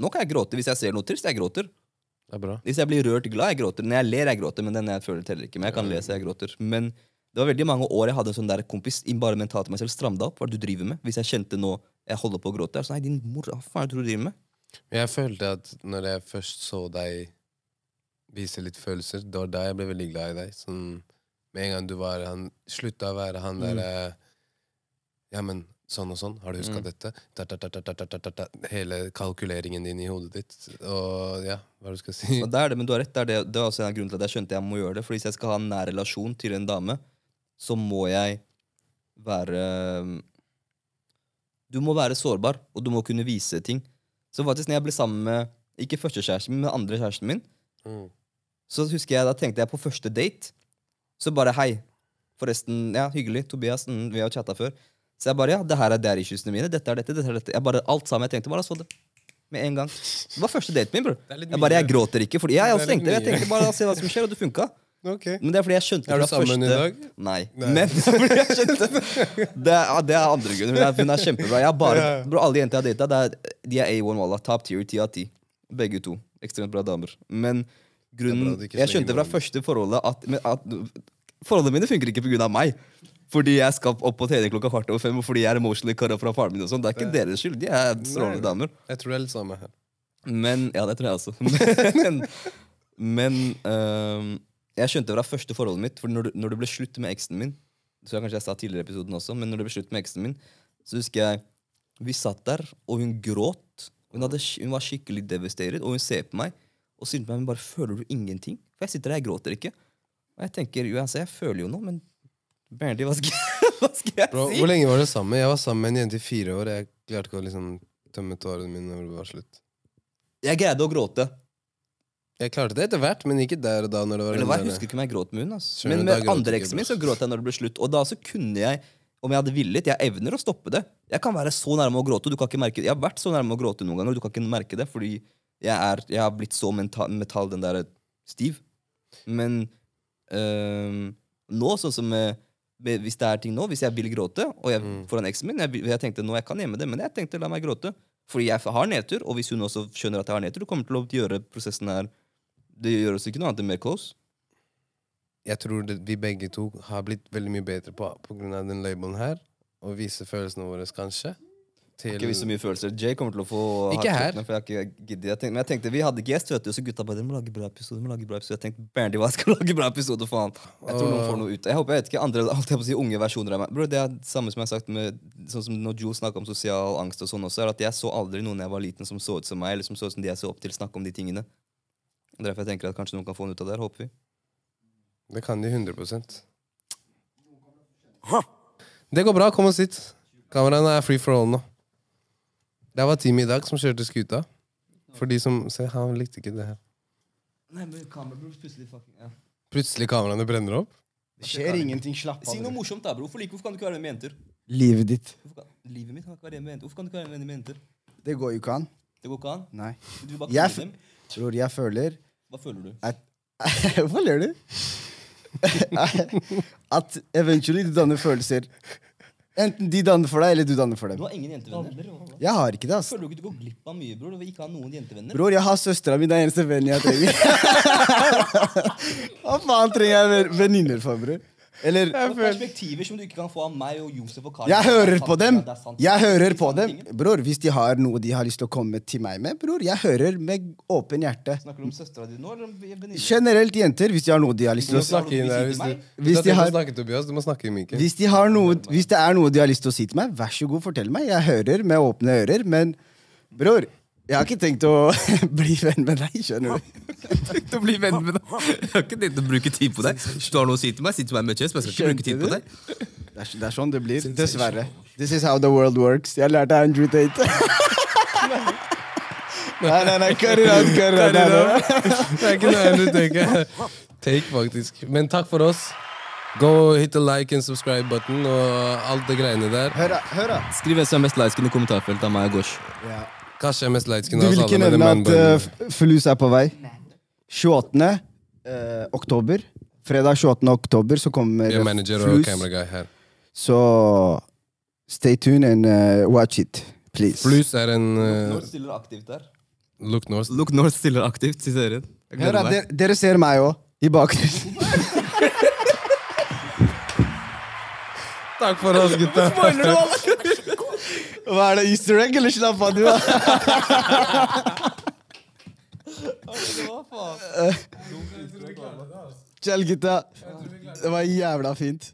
Nå kan jeg gråte hvis jeg ser noe trist. Jeg gråter. Det er bra. Hvis jeg blir rørt glad, jeg gråter. Når jeg ler, jeg gråter, men den jeg føler teller ikke. Men jeg kan lese, jeg gråter. Men Det var veldig mange år jeg hadde en sånn der kompis bare mentalt meg selv stramda opp. Hva er det du driver med? Hvis jeg kjente nå jeg holder på å gråte, jeg er sånn, nei, din mor, hva faen er det du driver med? Jeg følte at når jeg først så deg vise litt følelser, det var da jeg ble veldig glad i deg. Sånn, med en gang du var han, slutta å være han derre. Mm. Eh, ja, men sånn og sånn, har du huska mm. dette? Ta, ta, ta, hele kalkuleringen din i hodet ditt. Og ja, hva du skal si. Og det er det, men du har rett. Det er, det, det er også en grunn til at jeg skjønte jeg må gjøre det. For hvis jeg skal ha en nær relasjon til en dame, så må jeg være Du må være sårbar, og du må kunne vise ting. Så faktisk når jeg ble sammen med ikke førstekjæresten min, men andre kjæresten min, Mm. så husker jeg, da tenkte jeg på første date. Så bare hei. Forresten, ja, hyggelig. Tobias, mm, vi har chatta før. Så jeg bare ja, det her er issuesene mine. Dette er dette, dette er dette. Jeg bare, alt sammen. Jeg tenkte bare så det. Med en gang. Det var første daten min, bror. Jeg bare, jeg gråter ikke. Fordi, ja, jeg, også tenkte, jeg tenkte bare se hva som skjer, og det funka. Ok. Men det er fordi jeg skjønte Er du sammen sammen i dag? Nei. Nei. Men det er fordi jeg skjønte Det er, det er andre grunner. Hun er, kjempebra. Jeg bare, Ja. bro, alle jenter jeg har data, de er A1 Walla. Top tier, 10 av 10. Begge to. Ekstremt bra damer. Men grunnen Jeg skjønte fra første forholdet at, at Forholdene mine funker ikke pga. meg. Fordi jeg skal opp på TV klokka kvart over fem, og fordi jeg er emotionally cut fra faren min. og sånn. Det er ikke deres skyld. De er strålende damer. Jeg tror det er litt samme her. Men, ja, det tror jeg også. Men, men øhm, jeg skjønte det fra første forholdet mitt For når, det- når det ble slutt med eksen min Så jeg kanskje jeg sa tidligere i episoden også Men når det ble slutt med eksen min Så husker jeg Vi satt der, og hun gråt Hun, hadde, hun var skikkelig devastated Og hun ser på meg Og sier til meg, men bare føler du ingenting? For jeg sitter der, jeg gråter ikke Og jeg tenker, jo, altså, jeg føler jo noe Men Berndi, hva hva skal jeg Bro, si? hvor lenge var dere sammen? Jeg var sammen med en jente i fire år. Jeg klarte ikke å liksom tømme tårene mine når det var slutt. Jeg greide å gråte Jeg klarte det etter hvert, men ikke der og da. når det var Eller hva, Jeg husker ikke om jeg gråt med hun. Altså. Men med andre eksen min så gråt jeg når det ble slutt. Og da så kunne jeg, om jeg hadde villet Jeg evner å stoppe det. Jeg kan være så nærme å gråte. og Du kan ikke merke det. Jeg har vært så nærme å gråte noen ganger, og du kan ikke merke det. Fordi jeg, er, jeg har blitt så mental, metall, den der stiv. Men øh, nå, sånn som Hvis det er ting nå, hvis jeg vil gråte og jeg, Mm. foran eksen min jeg, jeg tenkte nå jeg kan gjemme det, men jeg tenkte la meg gråte. Fordi jeg har nedtur, og hvis hun også skjønner at jeg har nedtur, kommer til å gjøre prosessen her Det gjør oss ikke noe annet enn mer close. Jeg tror det, vi begge to har blitt veldig mye bedre på på grunn av den labelen her. Å vise følelsene våre, kanskje. Til Ikke vise så mye følelser. Jay kommer til å få Ikke her. For jeg ikke. Jeg tenkte, men jeg tenkte, vi hadde gjest, vet du, så gutta bare de må lage bra episode. de må lage bra episode. Jeg tenkte, Berndi, hva skal lage bra episode, faen? Jeg tror noen får noe ut. Jeg håper jeg vet ikke andre alt jeg på å si, unge versjoner av meg. Bro, det er det samme som jeg har sagt med sånn som når Joe snakker om sosial angst og sånn også, er at jeg så aldri noen jeg var liten som så ut som meg, eller som så ut som de jeg så opp til, snakke om de tingene. Derfor jeg tenker at kanskje noen kan få den ut av der, Håper vi. Det kan de 100 Det går bra. Kom og sitt. Kameraene er free for all nå. Det var teamet i dag som kjørte skuta. For de som Se, han likte ikke det her. Nei, men kamera, bro, plutselig fucking, ja. Plutselig kameraene brenner opp. Det skjer ingenting. Slapp av. Si noe morsomt da, bro. Hvorfor, hvorfor kan du ikke være med jenter? Livet ditt. Hvorfor kan, livet mitt kan ikke være med jenter. Hvorfor kan du ikke være med jenter? Det går jo ikke an. Det går ikke an. Nei. Du vil bare Jeg dem. Bror, jeg føler Hva føler du? at Hva ler du? at eventually du danner følelser. Enten de danner for deg, eller du danner for dem. Du har ingen jentevenner. Jeg har ikke det, ass. Føler du ikke du går glipp av mye, bror? Du vil ikke ha noen jentevenner? Bror, jeg har søstera mi. Det er eneste vennen jeg trenger. Hva faen trenger jeg ven- venninner for, bror? Eller Og perspektiver som du ikke kan få av meg og Josef og Karl. Jeg hører på dem. Jeg er hører på dem. Bror, hvis de har noe de har lyst til å komme til meg med, bror, jeg hører med åpen hjerte. Snakker du om søstera di nå, eller om? Generelt jenter, hvis de har noe de har lyst til å snakke inn der hvis du Hvis Hvis de har- snakke, Tobias, du må snakke i mikken. Hvis, de har noe, hvis det er noe de har lyst til å si til meg, vær så god, fortell meg. Jeg hører med åpne ører, men bror, jeg har ikke tenkt å bli venn med deg, skjønner du. til å bli venn med deg. Jeg har ikke tenkt å bruke tid på deg. Du har noe å si til meg, si til meg med kjøs, men jeg skal ikke bruke tid på deg. Det er, det er sånn det blir, dessverre. This is how the world works. Jeg lærte Andrew Tate. nei, nei, nei, cut it out, cut it out. Det er ikke noe du tenker. Take, faktisk. Men takk for oss. Go hit the like and subscribe button og alt det greiene der. Hør, da, hør da. Skriv hvem som er mest lightskin i kommentarfeltet av meg og Gosh. Ja. Kanskje skjer er mest lightskin Du vil ikke nevne at man uh, Flus er på vei? 28. eh, oktober. Fredag 28. oktober så kommer Vi er manager og Flus. camera guy her. Så stay tuned and uh, watch it, please. Flus er en uh, North stiller aktivt der. Look North. Look North stiller aktivt i serien. Hør dere, dere ser meg òg, i bakgrunnen. Takk for oss, gutta. Hva er det, easter egg, eller slapp av, du? da? Kjell, gutta. Det var jævla fint.